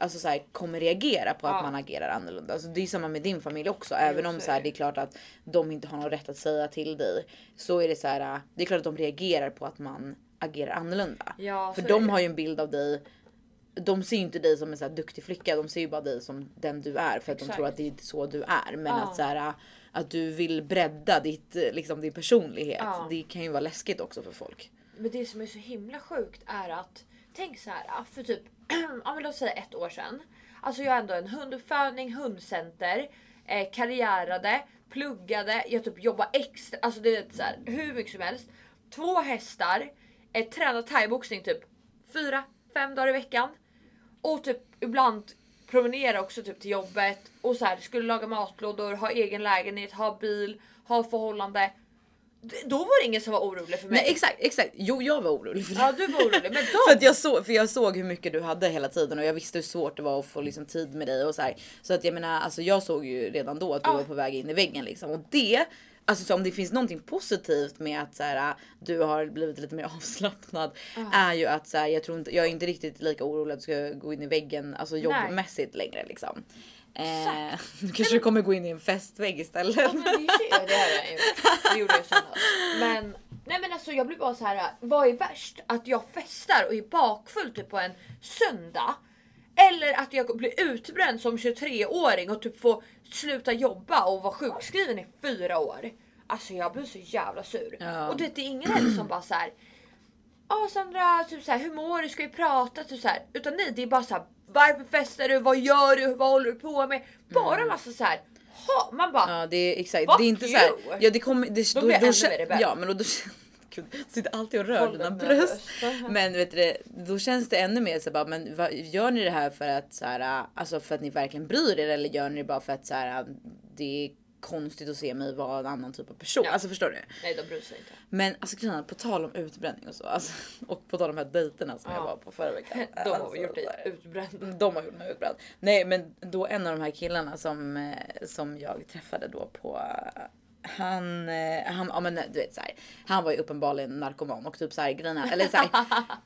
alltså så här, kommer reagera på att Ja. man agerar annorlunda. Alltså det är samma med din familj också, även om så så är här, det. är klart att de inte har någon rätt att säga till dig. Så är det så här, det är klart att de reagerar på att man agerar annorlunda. Ja, För de har ju en bild av dig de ser ju inte dig som en så här duktig flicka, de ser ju bara dig som den du är för att de Exakt. tror att det är så du är. Men Ja. att så här, att du vill bredda ditt, liksom, din personlighet, Ja. det kan ju vara läskigt också för folk. Men det som är så himla sjukt är att tänk så här ah, för typ ja, men låt säga ett år sedan. Alltså jag är ändå en hunduppfödning, hundcenter, eh, karriärade, pluggade, jag typ jobbar extra, alltså det är så här, hur mycket som helst. Två hästar, eh, tränar thaiboxning typ fyra, fem dagar i veckan. Och typ ibland promenera också typ till jobbet och så här skulle laga matlådor, ha egen lägenhet, ha bil, ha förhållande. Då var det ingen som var orolig för mig. Nej exakt, exakt. Jo jag var orolig för det. Ja du var orolig men de... För att jag såg, för jag såg hur mycket du hade hela tiden och jag visste hur svårt det var att få liksom tid med dig och så här. Så att jag menar, alltså jag såg ju redan då att du Ja. var på väg in i väggen liksom och det Alltså så om det finns någonting positivt med att så här, du har blivit lite mer avslappnad är ju att så här, jag tror inte, jag är inte riktigt lika orolig att du ska gå in i väggen alltså jobbmässigt längre liksom. Eh, nu kanske du kommer gå in i en festvägg istället. Ja, men det, är ju- det gjort. Det gjorde jag i söndags. Men, nej men alltså jag blir bara så här. vad är värst? Att jag festar och är bakfull typ på en söndag. Eller att jag blir utbränd som 23-åring och typ får sluta jobba och vara sjukskriven i fyra år. Alltså jag blir så jävla sur. Ja. Och du vet, det är ingen heller som bara så här. Ja Sandra, typ så här, hur mår du? Ska vi prata? Typ så här. Utan nej, det är bara så här. Varför festar du? Vad gör du? Vad håller du på med? Bara massa så här. Ha, man bara. Ja det är exakt. Det är inte så här, you. Ja det kommer. Det, Då blir jag ännu kän- mer rebell. Ja men då, då Gud, sitter alltid och rör dina bröst. Men vet du, då känns det ännu mer så bara, men vad, gör ni det här för att så här, alltså för att ni verkligen bryr er eller gör ni det bara för att så här, det är konstigt att se mig vara en annan typ av person? Ja. Alltså förstår du? Nej de bryr sig inte. Men alltså är, på tal om utbränning och så alltså, och på tal om de här dejterna som jag Ja. var på förra veckan. De har alltså, gjort dig så här, utbränd. de har gjort mig utbränd. Nej men då en av de här killarna som, eh, som jag träffade då på han, eh, han, ja men du vet såhär, han var ju uppenbarligen narkoman och typ såhär grejerna, eller såhär,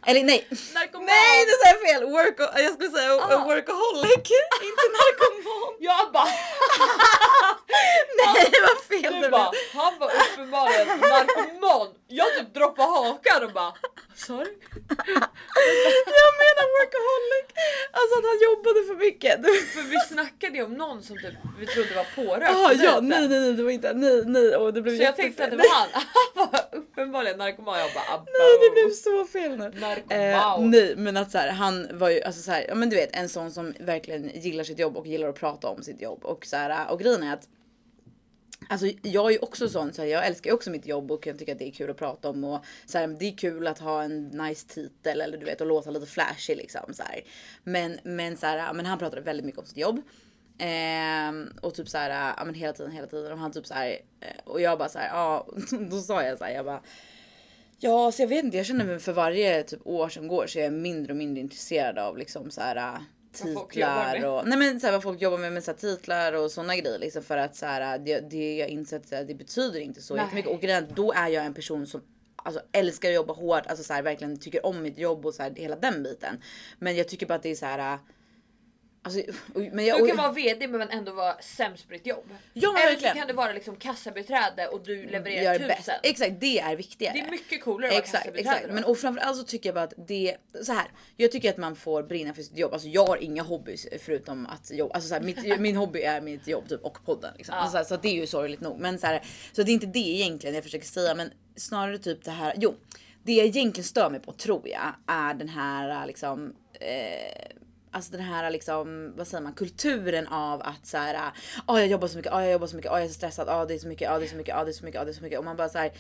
eller nej. Narkoman! Nej det är fel! Worko, jag skulle säga Ah. workaholic, inte narkoman. Jag bara, Nej vad fel du bara, han var uppenbarligen narkoman. Jag typ droppade hakan och bara, sorry. Jag menar workaholic. Alltså att han jobbade för mycket. För vi snackade ju om någon som typ vi trodde var pårökt. Ah, ja, nej nej nej det var inte, nej nej och det blev Så jag tänkte att det var han. Han var uppenbarligen narkoman. Jag bara, abo. Nej det blev så fel nu. Eh, Narkoman. nej men att så här, han var ju alltså så här, ja men du vet en sån som verkligen gillar sitt jobb och gillar att prata om sitt jobb och så här, och grejen är att Alltså jag är ju också sån, så här, jag älskar också mitt jobb och jag tycker att det är kul att prata om och så här, det är kul att ha en nice titel eller du vet och låta lite flashig liksom så här. Men men så här, men han pratade väldigt mycket om sitt jobb. Eh, och typ så här, ja men hela tiden, hela tiden och han typ så här eh, och jag bara så här, ja då sa jag så här, jag bara Ja, så jag vet inte. Jag känner mig för varje typ år som går så är jag mindre och mindre intresserad av liksom så här titlar och nej men så här, vad folk jobbar med med så här, titlar och såna grejer liksom för att så här det, det jag insett att det betyder inte så Nej. jättemycket och grejen då är jag en person som Alltså älskar att jobba hårt, alltså så här, verkligen tycker om mitt jobb och så här, hela den biten. Men jag tycker bara att det är så här. Alltså, men jag, Du kan vara VD men ändå vara sämst på ditt jobb. Ja, men Eller verkligen. så kan du vara liksom kassabiträde och du levererar gör tusen. bäst. Exakt, det är viktigare. Det är mycket coolare att vara Exakt, exakt. då. Men och framförallt så tycker jag bara att det så här. Jag tycker att man får brinna för sitt jobb. Alltså jag har inga hobbys förutom att jobba. Alltså så här, mitt, min hobby är mitt jobb typ och podden liksom. Ja. Alltså, så, här, så det är ju sorgligt nog. Men så här, så det är inte det egentligen jag försöker säga, men snarare typ det här. Jo, det jag egentligen stör mig på tror jag är den här liksom. Eh, Alltså den här liksom, vad säger man, kulturen av att så här, ah jag jobbar så mycket, ah jag jobbar så mycket, ah jag är så stressad, ah det är så mycket, ah det är så mycket, ah det är så mycket, ah det är så mycket och man bara så här.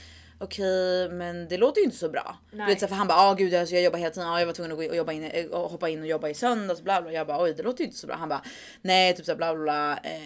Okej, men det låter ju inte så bra. Du Nej. vet, så här, för han bara, ah gud alltså, jag jobbar hela tiden, ah, jag var tvungen att gå in och jobba in, eh, och hoppa in och jobba i söndags, bla bla. Jag bara, oj det låter ju inte så bra. Han bara, nej typ så här, bla bla bla. Eh,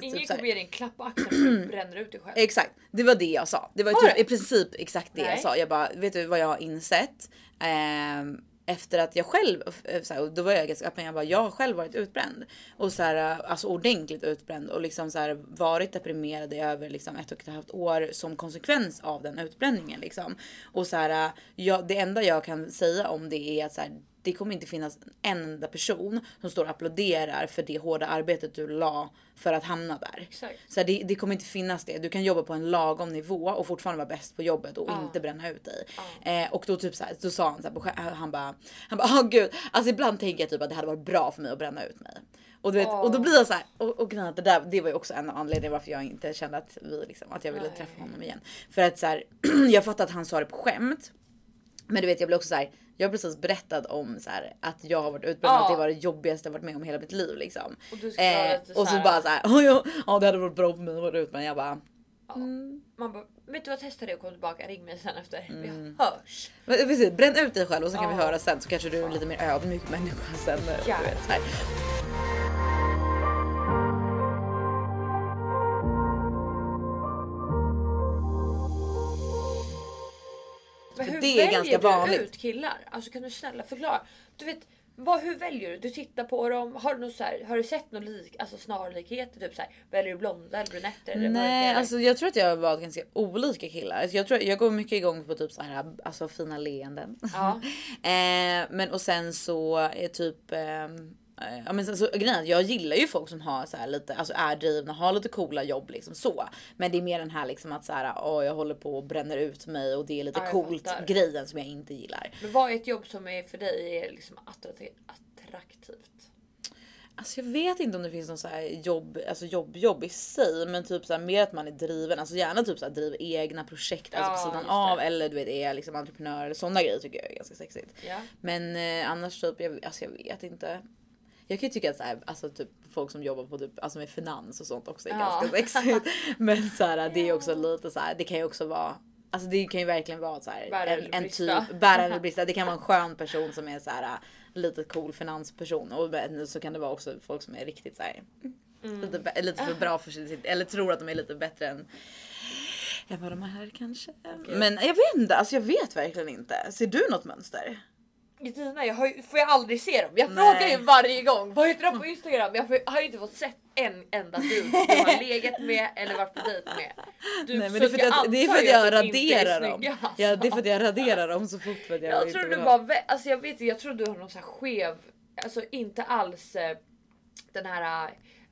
Ingen typ, kommer ge dig en klapp på axeln för att du bränner ut dig själv. Exakt, det var det jag sa. Det var Var typ det? i princip exakt det jag Nej. sa. Jag bara, vet du vad jag har insett? Ehm, efter att jag själv, eh, eh, så här, och då var jag ganska öppen, jag bara, jag har själv varit utbränd. Och så här, eh, alltså ordentligt utbränd och liksom så här, varit deprimerad i över liksom ett och ett halvt år som konsekvens av den utbränningen liksom. Och så här, jag, det enda jag kan säga om det är att så här, det kommer inte finnas en enda person som står och applåderar för det hårda arbetet du la för att hamna där. Exakt. Så här, det, det kommer inte finnas det. Du kan jobba på en lagom nivå och fortfarande vara bäst på jobbet och Ja. inte bränna ut dig. Eh, och då typ så här, då sa han så här, han bara, han bara, åh gud, alltså ibland tänker jag typ att det hade varit bra för mig att bränna ut mig. Och, du vet, och då blir jag så här, och, och det där, det var ju också en av anledningarna varför jag inte kände att vi liksom, att jag ville träffa honom igen. För att så här, jag fattar att han sa det på skämt. Men du vet jag blev också så här. Jag har precis berättat om så här, att jag har varit utbränd och Ja. att det var det jobbigaste jag varit med om hela mitt liv liksom. Och du Eh, och så så här- bara så här, "Oj, ja, ja det hade varit bra för mig att vara utbränd. Jag bara, Ja. mm. Man bara, vet du vad testa det och kom tillbaka, ring mig sen efter. Vi Mm. hörs. Men Precis, bränn ut dig själv och så kan vi Ja. höra sen så kanske du är lite mer ödmjuk människa sen. Du Ja. vet, så här. Hur det är väljer ganska du vanligt. ut killar? Alltså kan du snälla förklara? Du vet, vad, hur väljer du? Du tittar på dem. Har du, något så här, har du sett någon lik, alltså snarlikheter? Typ så här, väljer du blonda eller brunetter? Eller Nej, mörka, alltså jag tror att jag har valt ganska olika killar. Alltså, jag, tror, jag går mycket igång på typ så här, alltså fina leenden. Ja. eh, men och sen så är typ ehm, eh, Ja men sen så, grejen jag gillar ju folk som har så här lite, alltså är drivna, har lite coola jobb liksom så. Men det är mer den här liksom att så här, åh jag håller på och bränner ut mig och det är lite Ja, coolt fattar. grejen som jag inte gillar. Men vad är ett jobb som är för dig är liksom attraktivt? Alltså jag vet inte om det finns någon så jobb, alltså jobb, jobb i sig, men typ så här mer att man är driven. Alltså gärna typ så här driver egna projekt alltså Ja, på sidan av eller du vet är liksom entreprenör eller sådana grejer tycker jag är ganska sexigt. Ja. Men eh, annars typ, jag, alltså jag vet inte. Jag kan ju tycka att så här, alltså typ folk som jobbar på typ, alltså med finans och sånt också är Ja. ganska sexigt. Men så här, det är också lite så här, det kan ju också vara Alltså det kan ju verkligen vara så här, en, en typ, bära eller brista. Det kan vara en skön person som är så här lite cool finansperson och så kan det vara också folk som är riktigt så här, Mm. lite, lite för bra för sitt eller tror att de är lite bättre än än vad de är kanske. Men jag vet inte, alltså jag vet verkligen inte. Ser du något mönster? I dina, jag har, ju- får jag aldrig se dem. Jag Nej. frågar ju varje gång. Vad heter de på Instagram? Jag får- har ju inte fått sett en enda dude du har legat med eller varit på dejt med. Du, Nej men så det är för att jag, det är för att jag är raderar dem. snygga, alltså. Ja det är för att jag raderar dem så fort för att jag, Jag tror du bara, alltså jag vet jag tror du har någon sån här skev, alltså inte alls eh, den här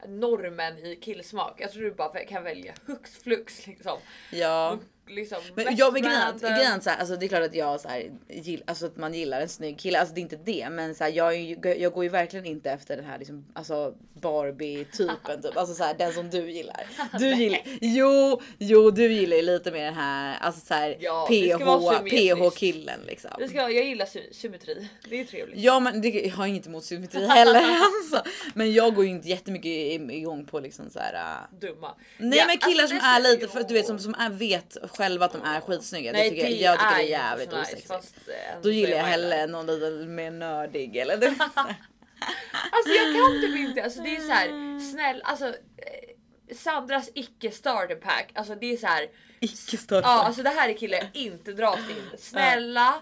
eh, normen i killsmak. Jag tror du bara kan välja hux flux liksom. Ja. Liksom Men jag grejen, random. grejen så här, alltså det är klart att jag så här, gill, alltså att man gillar en snygg kille, alltså det är inte det, men så här, jag, ju, jag går ju verkligen inte efter den här liksom, alltså Barbie typen typ, alltså så här, den som du gillar. Du gillar, jo, jo, du gillar ju lite mer den här, alltså så här, Ja, PH. PH killen liksom. Det ska, jag gillar sy- symmetri, det är trevligt. Ja men det, jag har inget emot symmetri heller alltså. Men jag går ju inte jättemycket igång på liksom så här. äh, Dumma. Nej Ja, men killar alltså, som är lite för du vet som, som är, vet själva att de är skitsnygga. Nej, det tycker jag, jag tycker det är jävligt nice, osexigt. eh, Då gillar jag hellre någon lite mer nördig eller du. Alltså jag kan typ inte, alltså det är så här snäll, alltså eh, Sandras icke starter pack, alltså det är så här. Icke större. Ja alltså det här är killar jag inte dras till. Snälla.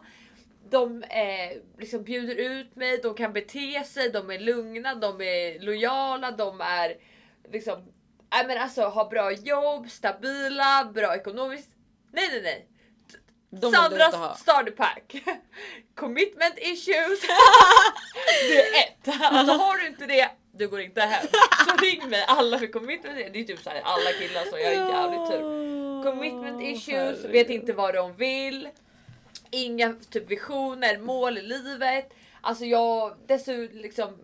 De eh, liksom bjuder ut mig, de kan bete sig, de är lugna, de är lojala, de är liksom Nej men alltså har bra jobb, stabila, bra ekonomiskt. Nej nej nej. De. Sandras starter pack. Commitment issues. det är ett. Alltså har du inte det, du går inte hem. Så ring mig alla för commitment. Det är typ så här alla killar så jag har jävligt tur. Commitment issues, vet inte vad de vill. Inga typ visioner, mål i livet. Alltså jag, desto liksom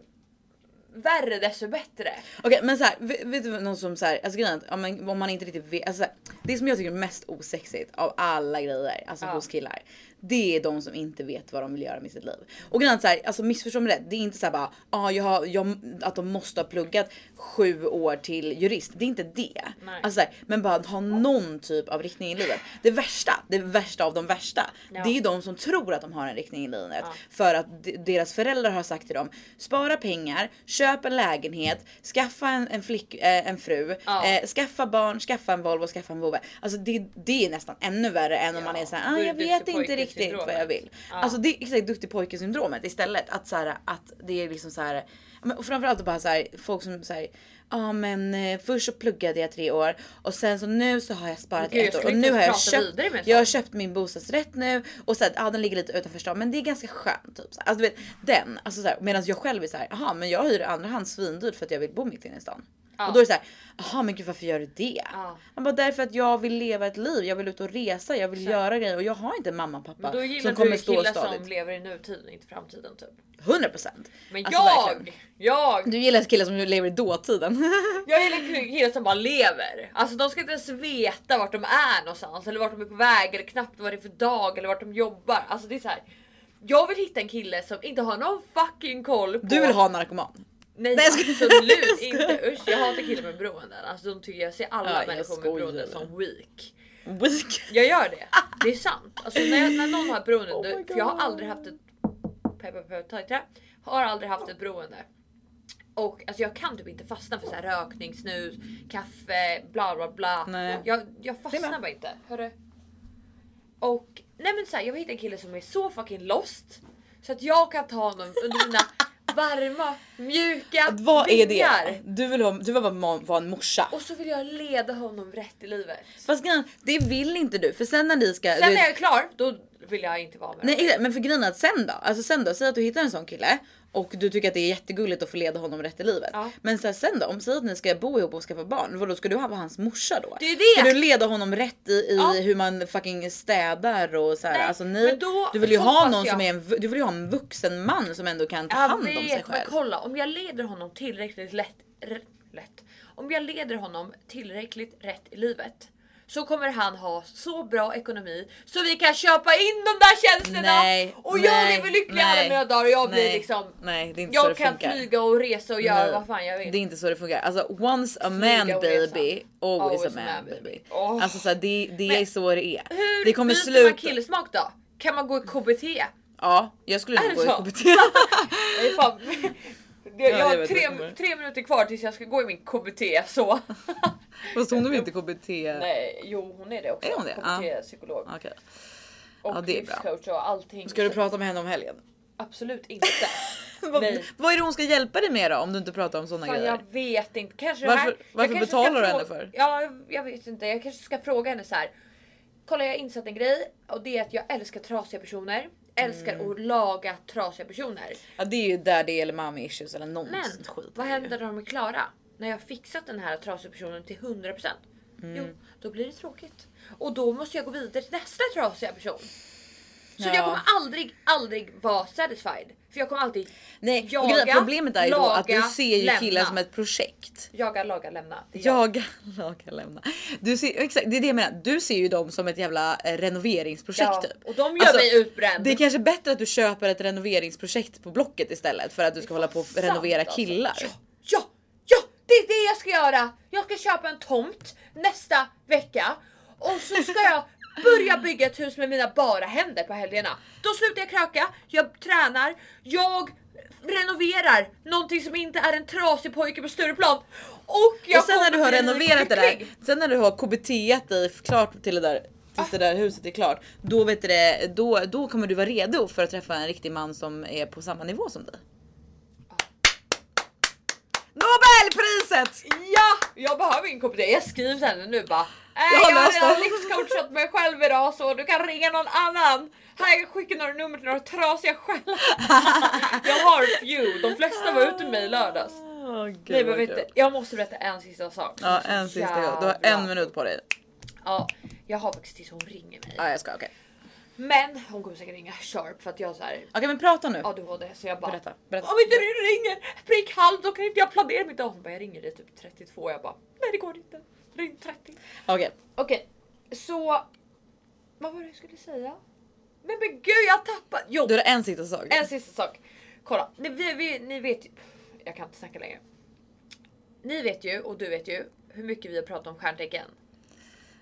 värre desto bättre. Okej men så här, vet, vet du någon som så här, alltså grejen om man, om man inte riktigt vet, alltså här, det som jag tycker är mest osexigt av alla grejer, alltså Ja. hos killar. Det är de som inte vet vad de vill göra med sitt liv. Och grejen är så här, alltså missförstå mig rätt, det är inte så här bara, ah, jag har, jag, att de måste ha pluggat sju år till jurist. Det är inte det. Nej. Alltså så här, men bara ha någon typ av riktning i livet. Det värsta, det värsta av de värsta, Ja. det är de som tror att de har en riktning i livet. Ja. För att de- deras föräldrar har sagt till dem, spara pengar, köp en lägenhet, skaffa en, en, flick, eh, en fru, Ja. eh, skaffa barn, skaffa en Volvo, skaffa en vovve. Alltså det, det är nästan ännu värre än om man är såhär, ah, jag vet inte riktigt vad jag vill. Ja. Alltså det är exakt duktig pojke syndromet istället. Att, så här, att det är liksom så här, och framförallt bara så här, folk som säger Ja men eh, först så pluggade jag tre år och sen så nu så har jag sparat Gud, ett år och nu har jag köpt, jag har köpt min bostadsrätt nu och så här, ja den ligger lite utanför stan men det är ganska skönt typ. Så här. Alltså du vet den, alltså så här, medan jag själv är så här, jaha men jag hyr andra hand svindyrt för att jag vill bo mitt inne i stan. Ja. Och då är det så här, jaha men gud varför gör du det? Ja. Han bara därför att jag vill leva ett liv, jag vill ut och resa, jag vill Så. göra grejer och jag har inte mamma och pappa Men då gillar som kommer du stå killar stadigt. som lever i nutiden inte framtiden typ. 100%. Men Alltså, jag, verkligen. jag, Du gillar killar som lever i dåtiden. jag gillar killar som bara lever. Alltså de ska inte ens veta vart de är någonstans eller vart de är på väg eller knappt vad det är för dag eller vart de jobbar. Alltså det är så här. Jag vill hitta en kille som inte har någon fucking koll på... Du vill ha en narkoman. Nej, Nej, absolut inte. Usch jag hatar killar med beroenden. Alltså de tycker jag ser alla Ja, människor med beroenden som weak. Weak. Jag gör det. Det är sant. Alltså när, jag, när någon har ett beroende, Oh för jag har aldrig haft ett peppa peppa ta i trä. Har aldrig haft ett beroende. Och alltså jag kan typ inte fastna för så här rökning, snus, kaffe, bla bla bla. Nej. Jag, jag fastnar bara inte. Hörru. Och nej men så här, jag vill hitta en kille som är så fucking lost så att jag kan ta honom under mina varma, mjuka Vad är det? Du vill, ha, du vill vara, vara en morsa. Och så vill jag leda honom rätt i livet. Fast grejen, det vill inte du för sen när ni ska... Sen när jag är klar, då vill jag inte vara med Nej men för grejen är att sen då? Alltså sen då, säg att du hittar en sån kille och du tycker att det är jättegulligt att få leda honom rätt i livet. Ja. Men så här, sen då, om säg att ni ska bo ihop och skaffa barn, vadå ska du vara hans morsa då? Det är det. Ska du leda honom rätt i, i Ja. hur man fucking städar och så här, Nej, alltså men då Du vill ju ha någon jag- som är en, du vill ju ha en vuxen man som ändå kan ta Jag hand om sig vet, men själv. kolla om jag leder honom tillräckligt lätt, lätt. Om jag leder honom tillräckligt rätt i livet så kommer han ha så bra ekonomi så vi kan köpa in de där tjänsterna Nej, och jag nej, lever lycklig alla nej, mina dagar och jag blir liksom Nej det är inte så jag det kan funkar. flyga och resa och göra vad fan jag vill. Det är inte så det funkar. Alltså once a man baby, always, a man, baby. Åh. Alltså så här, det, det är så det är. Hur det kommer byter sluta. man killsmak då? Kan man gå i KBT? Ja, jag skulle nog gå i så? KBT. Jag, jag jag har jag tre, tre minuter kvar tills jag ska gå i min KBT så. Fast hon är väl inte KBT? Nej, jo hon är det också. Är hon det? KBT-psykolog. Okej. Och Ja, det är bra. livscoach och allting. Ska du prata med henne om helgen? Absolut inte. Vad, vad är det hon ska hjälpa dig med då om du inte pratar om sådana Fan, grejer? jag vet inte. Kanske Varför- här, varför kanske betalar du henne för? Ja, jag- jag vet inte. Jag kanske ska fråga henne så här. Kolla, jag har insett en grej och det är att jag älskar trasiga personer. Älskar Mm. att laga trasiga personer. Ja det är ju där det gäller mommy issues eller någon Men sånt skit. vad händer när de är klara? När jag har fixat den här trasiga personen till 100%. Mm. Jo, då blir det tråkigt. Och då måste jag gå vidare till nästa trasiga person. Så Ja. jag kommer aldrig, aldrig vara satisfied. För jag kommer alltid Nej, jaga, grejen, problemet är ju då att du laga, ser ju killar som ett projekt. Jaga, laga, lämna. Jag. Jaga, laga, lämna. Du ser, exakt, det är det jag menar. Du ser ju dem som ett jävla eh, renoveringsprojekt Ja, typ. och de gör mig utbränd. Det är kanske bättre att du köper ett renoveringsprojekt på Blocket istället för att du ska hålla på och Sant, renovera alltså. killar. Ja, ja, ja, det är det jag ska göra. Jag ska köpa en tomt nästa vecka och så ska jag börja bygga ett hus med mina bara händer på helgerna. Då slutar jag kröka, jag tränar, jag renoverar någonting som inte är en trasig pojke på Stureplan. Och jag och sen när du har renoverat det där, sen när du har KBT dig klart till det där tills det där huset är klart, då vet du det, då, då kommer du vara redo för att träffa en riktig man som är på samma nivå som dig. Nobelpriset! Ja, jag behöver ingen KBT. Jag skriver till henne nu bara. Äh, Jag jag har redan det." livscoachat mig själv idag så du kan ringa någon annan. Här jag skickar några nummer till några trasiga själar. jag har few. De flesta var ute med mig i lördags. Åh, gud, Nej, men vet du, jag måste berätta en sista sak. Ja, en sista gång. Du har jävla- en minut på dig. Ja, jag har faktiskt tills hon ringer mig. Ja, jag ska, okej. Men hon kommer säkert ringa sharp för att jag så här Okej, men prata nu. ADHD så jag bara Berätta, berätta. Om inte du ringer prick halv då kan inte jag planera mitt dag. Hon bara jag ringer dig typ 32 jag bara nej det går inte. Ring 30. Okej, Okej, så vad var det jag skulle säga? Men men gud jag tappade. Jo, du har en sista sak. en sista sak. Kolla, ni, vi, vi, ni vet ju. Jag kan inte snacka längre. Ni vet ju och du vet ju hur mycket vi har pratat om stjärntecken.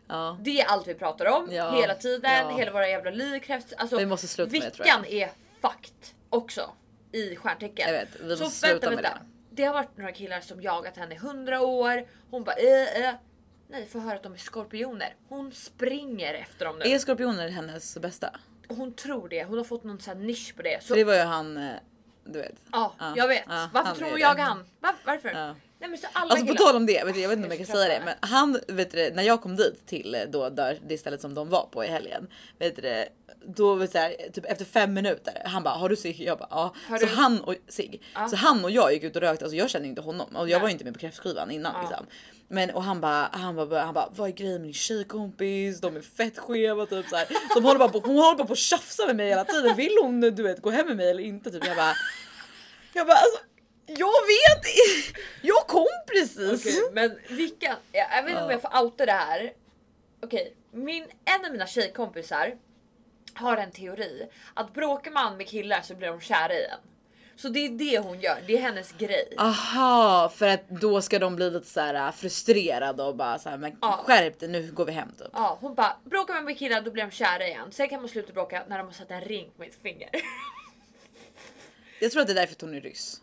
Ja. Det är allt vi pratar om Ja, hela tiden. ja. Hela våra jävla liv krävs. Alltså, Vi måste sluta med det, tror Vickan är fucked också i stjärntecken. Jag vet, vi Så måste vänta, sluta med vänta. Det har varit några killar som jagat henne i 100 år. Hon bara äh, äh. Nej, får höra att de är skorpioner. Hon springer efter dem nu. Är skorpioner hennes bästa? Hon tror det. Hon har fått någon sån nisch på det. Så, det var ju han, eh, du vet. ja, Ja, jag vet. Varför tror jag det. han? Va- varför? Nej men så alla Alltså på killar. tal om det, vet du, jag vet inte om jag kan säga det, men han, vet du, när jag kom dit till eh, då, där, det stället som de var på i helgen, vet du, då vet du, så här, typ efter fem minuter, han bara har du cigg? Jag bara ja. Har Så du- han och cigg. Ja. Så han och jag gick ut och rökte, alltså jag kände inte honom och jag Nej. var ju inte med på kräftskivan innan Ja. liksom. Men och han bara, han bara, han bara vad är grejen med din tjejkompis? De är fett skeva typ så här. De håller bara på, hon håller bara på att tjafsa med mig hela tiden. Vill hon du vet gå hem med mig eller inte? Typ. Jag bara, jag bara alltså, jag vet. Jag kom precis. Okej, men vilka, jag, jag vet inte om Ja. jag får outa det här. Okej, min, en av mina tjejkompisar har en teori att bråkar man med killar så blir de kära i en. Så det är det hon gör, det är hennes grej. Aha, för att då ska de bli lite så här äh, frustrerade och bara så här, men Ja. skärp dig nu går vi hem typ. Ja, hon bara bråkar man med killar då blir de kära igen. Sen kan man sluta bråka när de har satt en ring på mitt finger. Jag tror att det är därför att hon är ryss.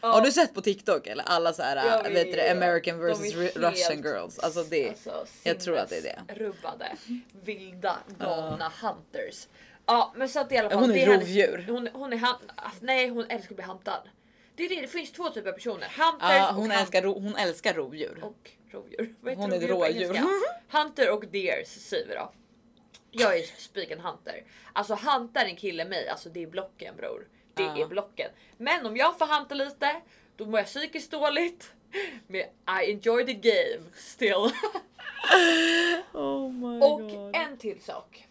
Ja. Har du sett på TikTok eller alla så här, vet du, det, vet. American helt- Russian girls. Alltså det, Alltså, jag tror att det är det. sinnesrubbade, vilda, galna hunters. Ja men så att i alla fall. Hon är hennes- rovdjur. Hon, hon är han, nej hon älskar att bli hantad. Det är det, det finns två typer av personer. Hunters Ja, och hon, hunt- älskar, ro- hon älskar rovdjur. och rovdjur. Vad heter Hon är ett rådjur. Hunter och deers säger vi då. Jag är spiken hunter. Alltså huntar en kille mig, alltså det är blocken bror. Det är blocken. Men om jag får hanta lite, då mår jag psykiskt dåligt. Men I enjoy the game still. Oh my Och en till sak.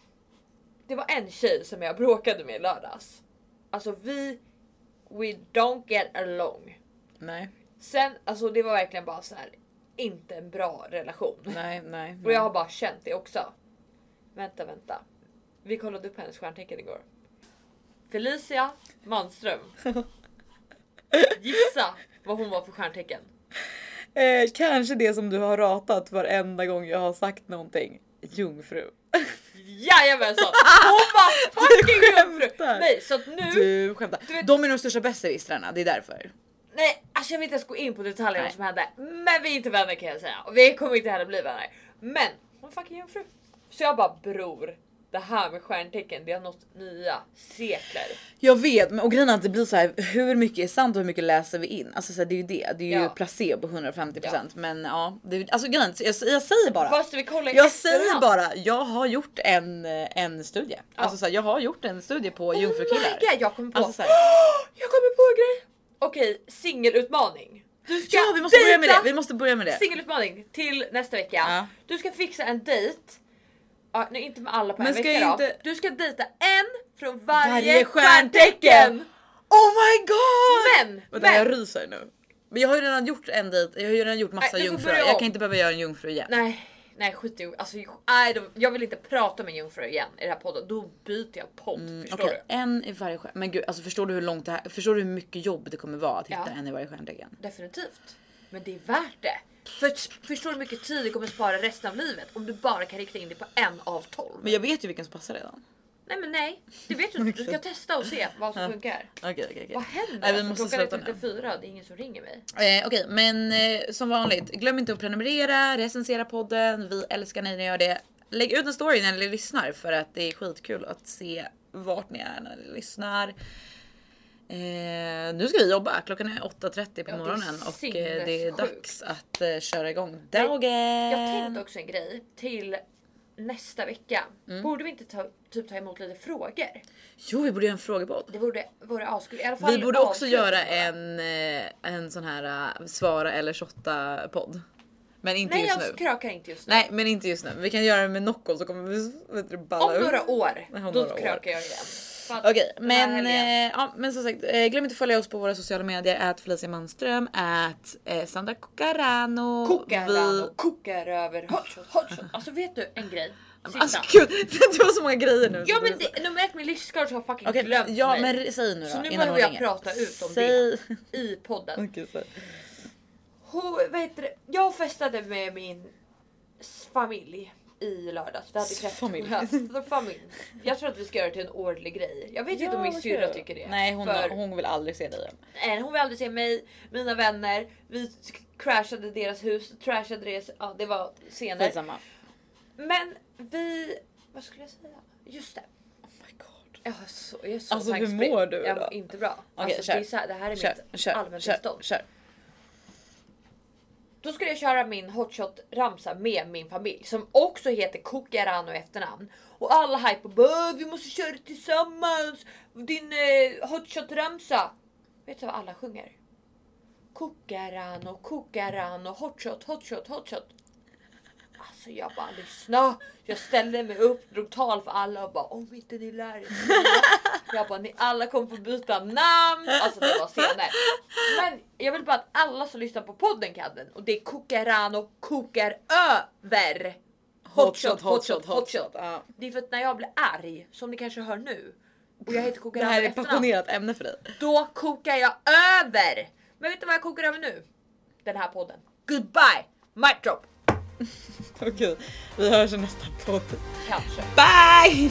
Det var en tjej som jag bråkade med i lördags. Alltså vi, we don't get along. Nej, Sen, alltså det var verkligen bara så här inte en bra relation. nej, nej. Och jag har bara känt det också. Vänta, vänta. Vi kollade upp hennes stjärntecken igår. Felicia Manström. Gissa vad hon var för stjärntecken. Eh, kanske det som du har ratat varenda gång jag har sagt någonting. Jungfru. Jajamensan! Hon var fucking jungfru! Nej så att nu, Du skämtar. Du vet- De är de största besserwissrarna, det är därför. nej alltså jag vill inte ens gå in på detaljerna som hände. Men vi är inte vänner kan jag säga. Och vi kommer inte heller bli vänner. Men hon är fucking jungfru. Så jag bara bror, det här med stjärntecken det har nått nya sekler. Jag vet, men och grejen är att det blir så här. hur mycket är sant och hur mycket läser vi in? Alltså så här, det är ju det, det är ju Ja. placebo 150% men ja, det, alltså grejen, jag, jag säger bara. Fast vi kollar Jag säger bara, jag har gjort en, eh, en studie. Alltså så här, jag har gjort en studie på Oh jungfrukillar. God, jag kommer på. Alltså så här, Jag kommer på en grej. Okej, singelutmaning. Du ska ja vi måste börja med det, vi måste börja med det. Singelutmaning till nästa vecka. Ja. Du ska fixa en dejt. Ja, nej, inte med alla på en Men ska vecka jag då. inte- Du ska dejta en från varje, Varje stjärntecken. stjärntecken! Oh my god! Men, Vänta men. jag ryser nu. Men jag har ju redan gjort en dejt, jag har ju redan gjort massa Nej, du får jungfrur. börja Jag om. kan inte behöva göra en jungfru igen. Nej, nej skit i alltså, nej, då- Jag vill inte prata med jungfrur igen i den här podden. Då byter jag podd. förstår Mm, Okej, du? en i varje stjärn. Men gud, alltså förstår du hur långt det här, förstår du hur mycket jobb det kommer vara att hitta Ja. en i varje stjärntecken? Definitivt. Men det är värt det. För förstår du hur mycket tid det kommer spara resten av livet om du bara kan rikta in dig på en av tolv? Men jag vet ju vilken som passar redan. Nej men nej, det vet du inte. Du ska testa och se vad som funkar. Okej okej okej. Vad händer? Nej, vi Alltså, måste klockan är sluta nu. 34 det är ingen som ringer mig. Eh, Okej, men eh, som vanligt, glöm inte att prenumerera, recensera podden. Vi älskar när ni gör det. Lägg ut en story när ni lyssnar för att det är skitkul att se vart ni är när ni lyssnar. Eh, nu ska vi jobba. Klockan är 8.30 på Ja, morgonen och eh, det är dags att eh, köra igång dagen. Jag tänkte också en grej till nästa vecka. Mm. Borde vi inte ta, typ ta emot lite frågor? Jo, vi borde göra en frågepodd. Det vore, vore askul. I alla fall Vi borde också göra en, eh, en sån här uh, svara eller shotta podd. Men inte Nej just jag nu. krökar inte just nu. Nej, men inte just nu. Vi kan göra det med Nocco så kommer vi vet du, balla Om några år, Om då några år. jag igen. Okej, här men, eh, ja, men som sagt, eh, glöm inte att följa oss på våra sociala medier. Ät Felicia Manström, ät eh, Sandra Cocarano. Kokar Vi- han och kokar över hotshot, hotshot. Alltså vet du en grej? Sista. Alltså gud, det var så många grejer nu. ja men du- det, nummer ett min livscoach har fucking Okej, glömt ja mig. men säg nu då. Så nu behöver jag prata ut om säg... det i podden. Okej, så. Hon, vad heter det? Jag festade med min familj i lördags. Vi hade Familj. kräftskiva. familj. Jag tror att vi ska göra det till en årlig grej. Jag vet inte om min syrra tycker det. Nej, hon, För- hon vill aldrig se dig. Nej, hon vill aldrig se mig, mina vänner. Vi crashade deras hus, trashade deras... Ja, det var scener. Skitsamma. Men vi... Vad skulle jag säga? Just det. Oh my god. Jag, har så, jag är så Alltså, hur mår du Jag då? mår inte bra. Okej, alltså, kör. det, här, det här är Kör, mitt allmäntillstånd. kör, kör. Då skulle jag köra min hotshot ramsa med min familj som också heter Kokarano i efternamn. Och alla hype och bara äh, vi måste köra det tillsammans. Din eh, hotshot ramsa. Vet du vad alla sjunger? Kokarano, kokarano, hotshot, hotshot, hotshot. Alltså jag bara lyssna. Jag ställde mig upp, drog tal för alla och bara om inte ni lär er. Jag bara ni alla kommer få byta namn. Alltså det var scener. Men jag vill bara att alla som lyssnar på podden kan den och det är kokarano kokar över. Hotshot, hotshot, hotshot. Ja. Det är för att när jag blir arg, som ni kanske hör nu, och jag heter Det kokarano här är ett efternamn, passionerat ämne för dig. då kokar jag över. Men vet du vad jag kokar över nu? Den här podden. Goodbye! Mic drop! Okej, vi hörs i nästa podd. Kanske. Bye!